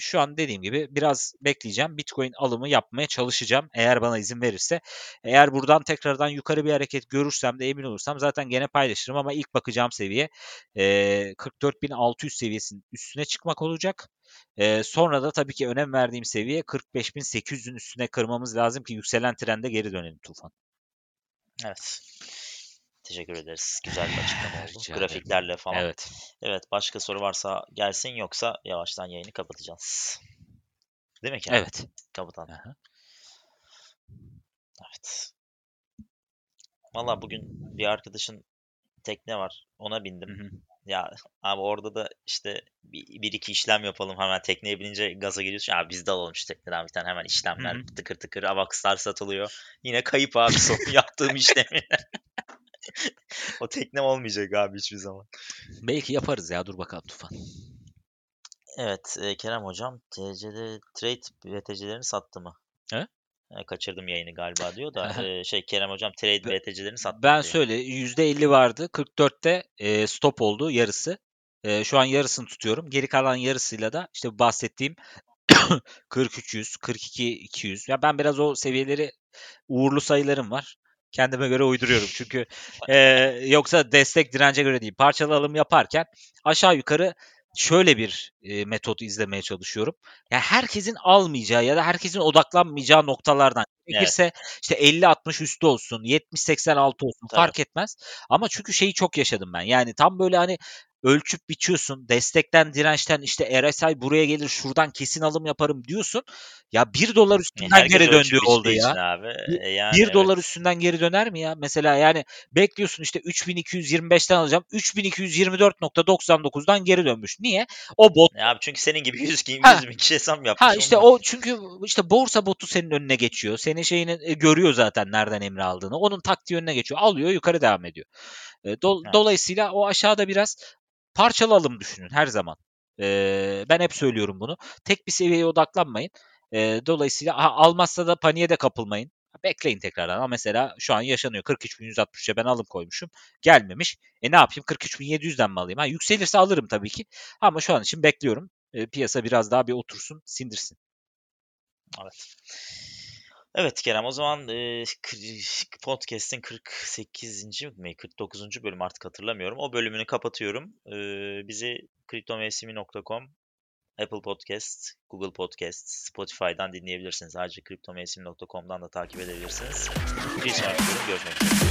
şu an dediğim gibi biraz bekleyeceğim. Bitcoin alımı yapmaya çalışacağım eğer bana izin verirse. Eğer buradan tekrardan yukarı bir hareket görürsem de emin olursam zaten gene paylaşırım ama ilk bakacağım seviye e, 44.600 seviyesinin üstüne çıkmak olacak. E, sonra da tabii ki önem verdiğim seviye 45.800'ün üstüne kırmamız lazım ki yükselen trende geri dönelim Tufan. Evet. Teşekkür ederiz. Güzel bir açıklama oldu. Rica Grafiklerle falan. Evet. Evet. Başka soru varsa gelsin yoksa yavaştan yayını kapatacağız. Değil mi Kerem? Evet. Kapatalım. Aha. Evet. Valla bugün bir arkadaşın tekne var. Ona bindim. Hı hı. Ya abi orada da işte bir, bir iki işlem yapalım hemen tekneye binince gaza geliyorsun. Ya biz de alalım şu tekneden bir tane hemen işlemler tıkır tıkır avakslar satılıyor. Yine kayıp abi son <laughs> yaptığım işlemi. <laughs> <laughs> o teknem olmayacak abi hiçbir zaman. Belki yaparız ya dur bakalım Tufan. Evet e, Kerem hocam TC'de trade BTC'lerini sattı mı? He? E, kaçırdım yayını galiba diyor da <laughs> e, şey Kerem hocam trade BTC'lerini sattı Ben diyor. söyle %50 vardı 44'te e, stop oldu yarısı. E, şu an yarısını tutuyorum. Geri kalan yarısıyla da işte bahsettiğim 4300, 42 200. Ya ben biraz o seviyeleri uğurlu sayılarım var kendime göre uyduruyorum. Çünkü e, yoksa destek dirence göre değil. Parçalı alım yaparken aşağı yukarı şöyle bir e, metot izlemeye çalışıyorum. Yani herkesin almayacağı ya da herkesin odaklanmayacağı noktalardan gerekirse evet. işte 50-60 üstü olsun, 70-86 olsun Tabii. fark etmez. Ama çünkü şeyi çok yaşadım ben. Yani tam böyle hani ölçüp biçiyorsun. Destekten, dirençten işte RSI buraya gelir şuradan kesin alım yaparım diyorsun. Ya 1 dolar üstünden Herkes geri döndüğü oldu ya. Abi. E yani 1 evet. dolar üstünden geri döner mi ya? Mesela yani bekliyorsun işte 3225'ten alacağım. 3224.99'dan geri dönmüş. Niye? O bot. Ya abi çünkü senin gibi 100, 100 bin kişi hesap yapmış. Ha işte o çünkü işte borsa botu senin önüne geçiyor. Senin şeyini e, görüyor zaten nereden emri aldığını. Onun taktiği önüne geçiyor. Alıyor yukarı devam ediyor. E, do- evet. Dolayısıyla o aşağıda biraz parçalı alım düşünün her zaman. Ee, ben hep söylüyorum bunu. Tek bir seviyeye odaklanmayın. Ee, dolayısıyla ha, almazsa da paniğe de kapılmayın. Bekleyin tekrardan. Ama mesela şu an yaşanıyor. 43.160'a ben alım koymuşum. Gelmemiş. E ne yapayım? 43.700'den mi alayım? Ha, yükselirse alırım tabii ki. Ama şu an için bekliyorum. E, piyasa biraz daha bir otursun, sindirsin. Evet. Evet Kerem o zaman e, podcast'in 48. mi 49. bölüm artık hatırlamıyorum. O bölümünü kapatıyorum. E, bizi kriptomevsimi.com Apple Podcast, Google Podcast, Spotify'dan dinleyebilirsiniz. Ayrıca kriptomevsim.com'dan da takip edebilirsiniz. Bir sonraki bölüm görüşmek üzere.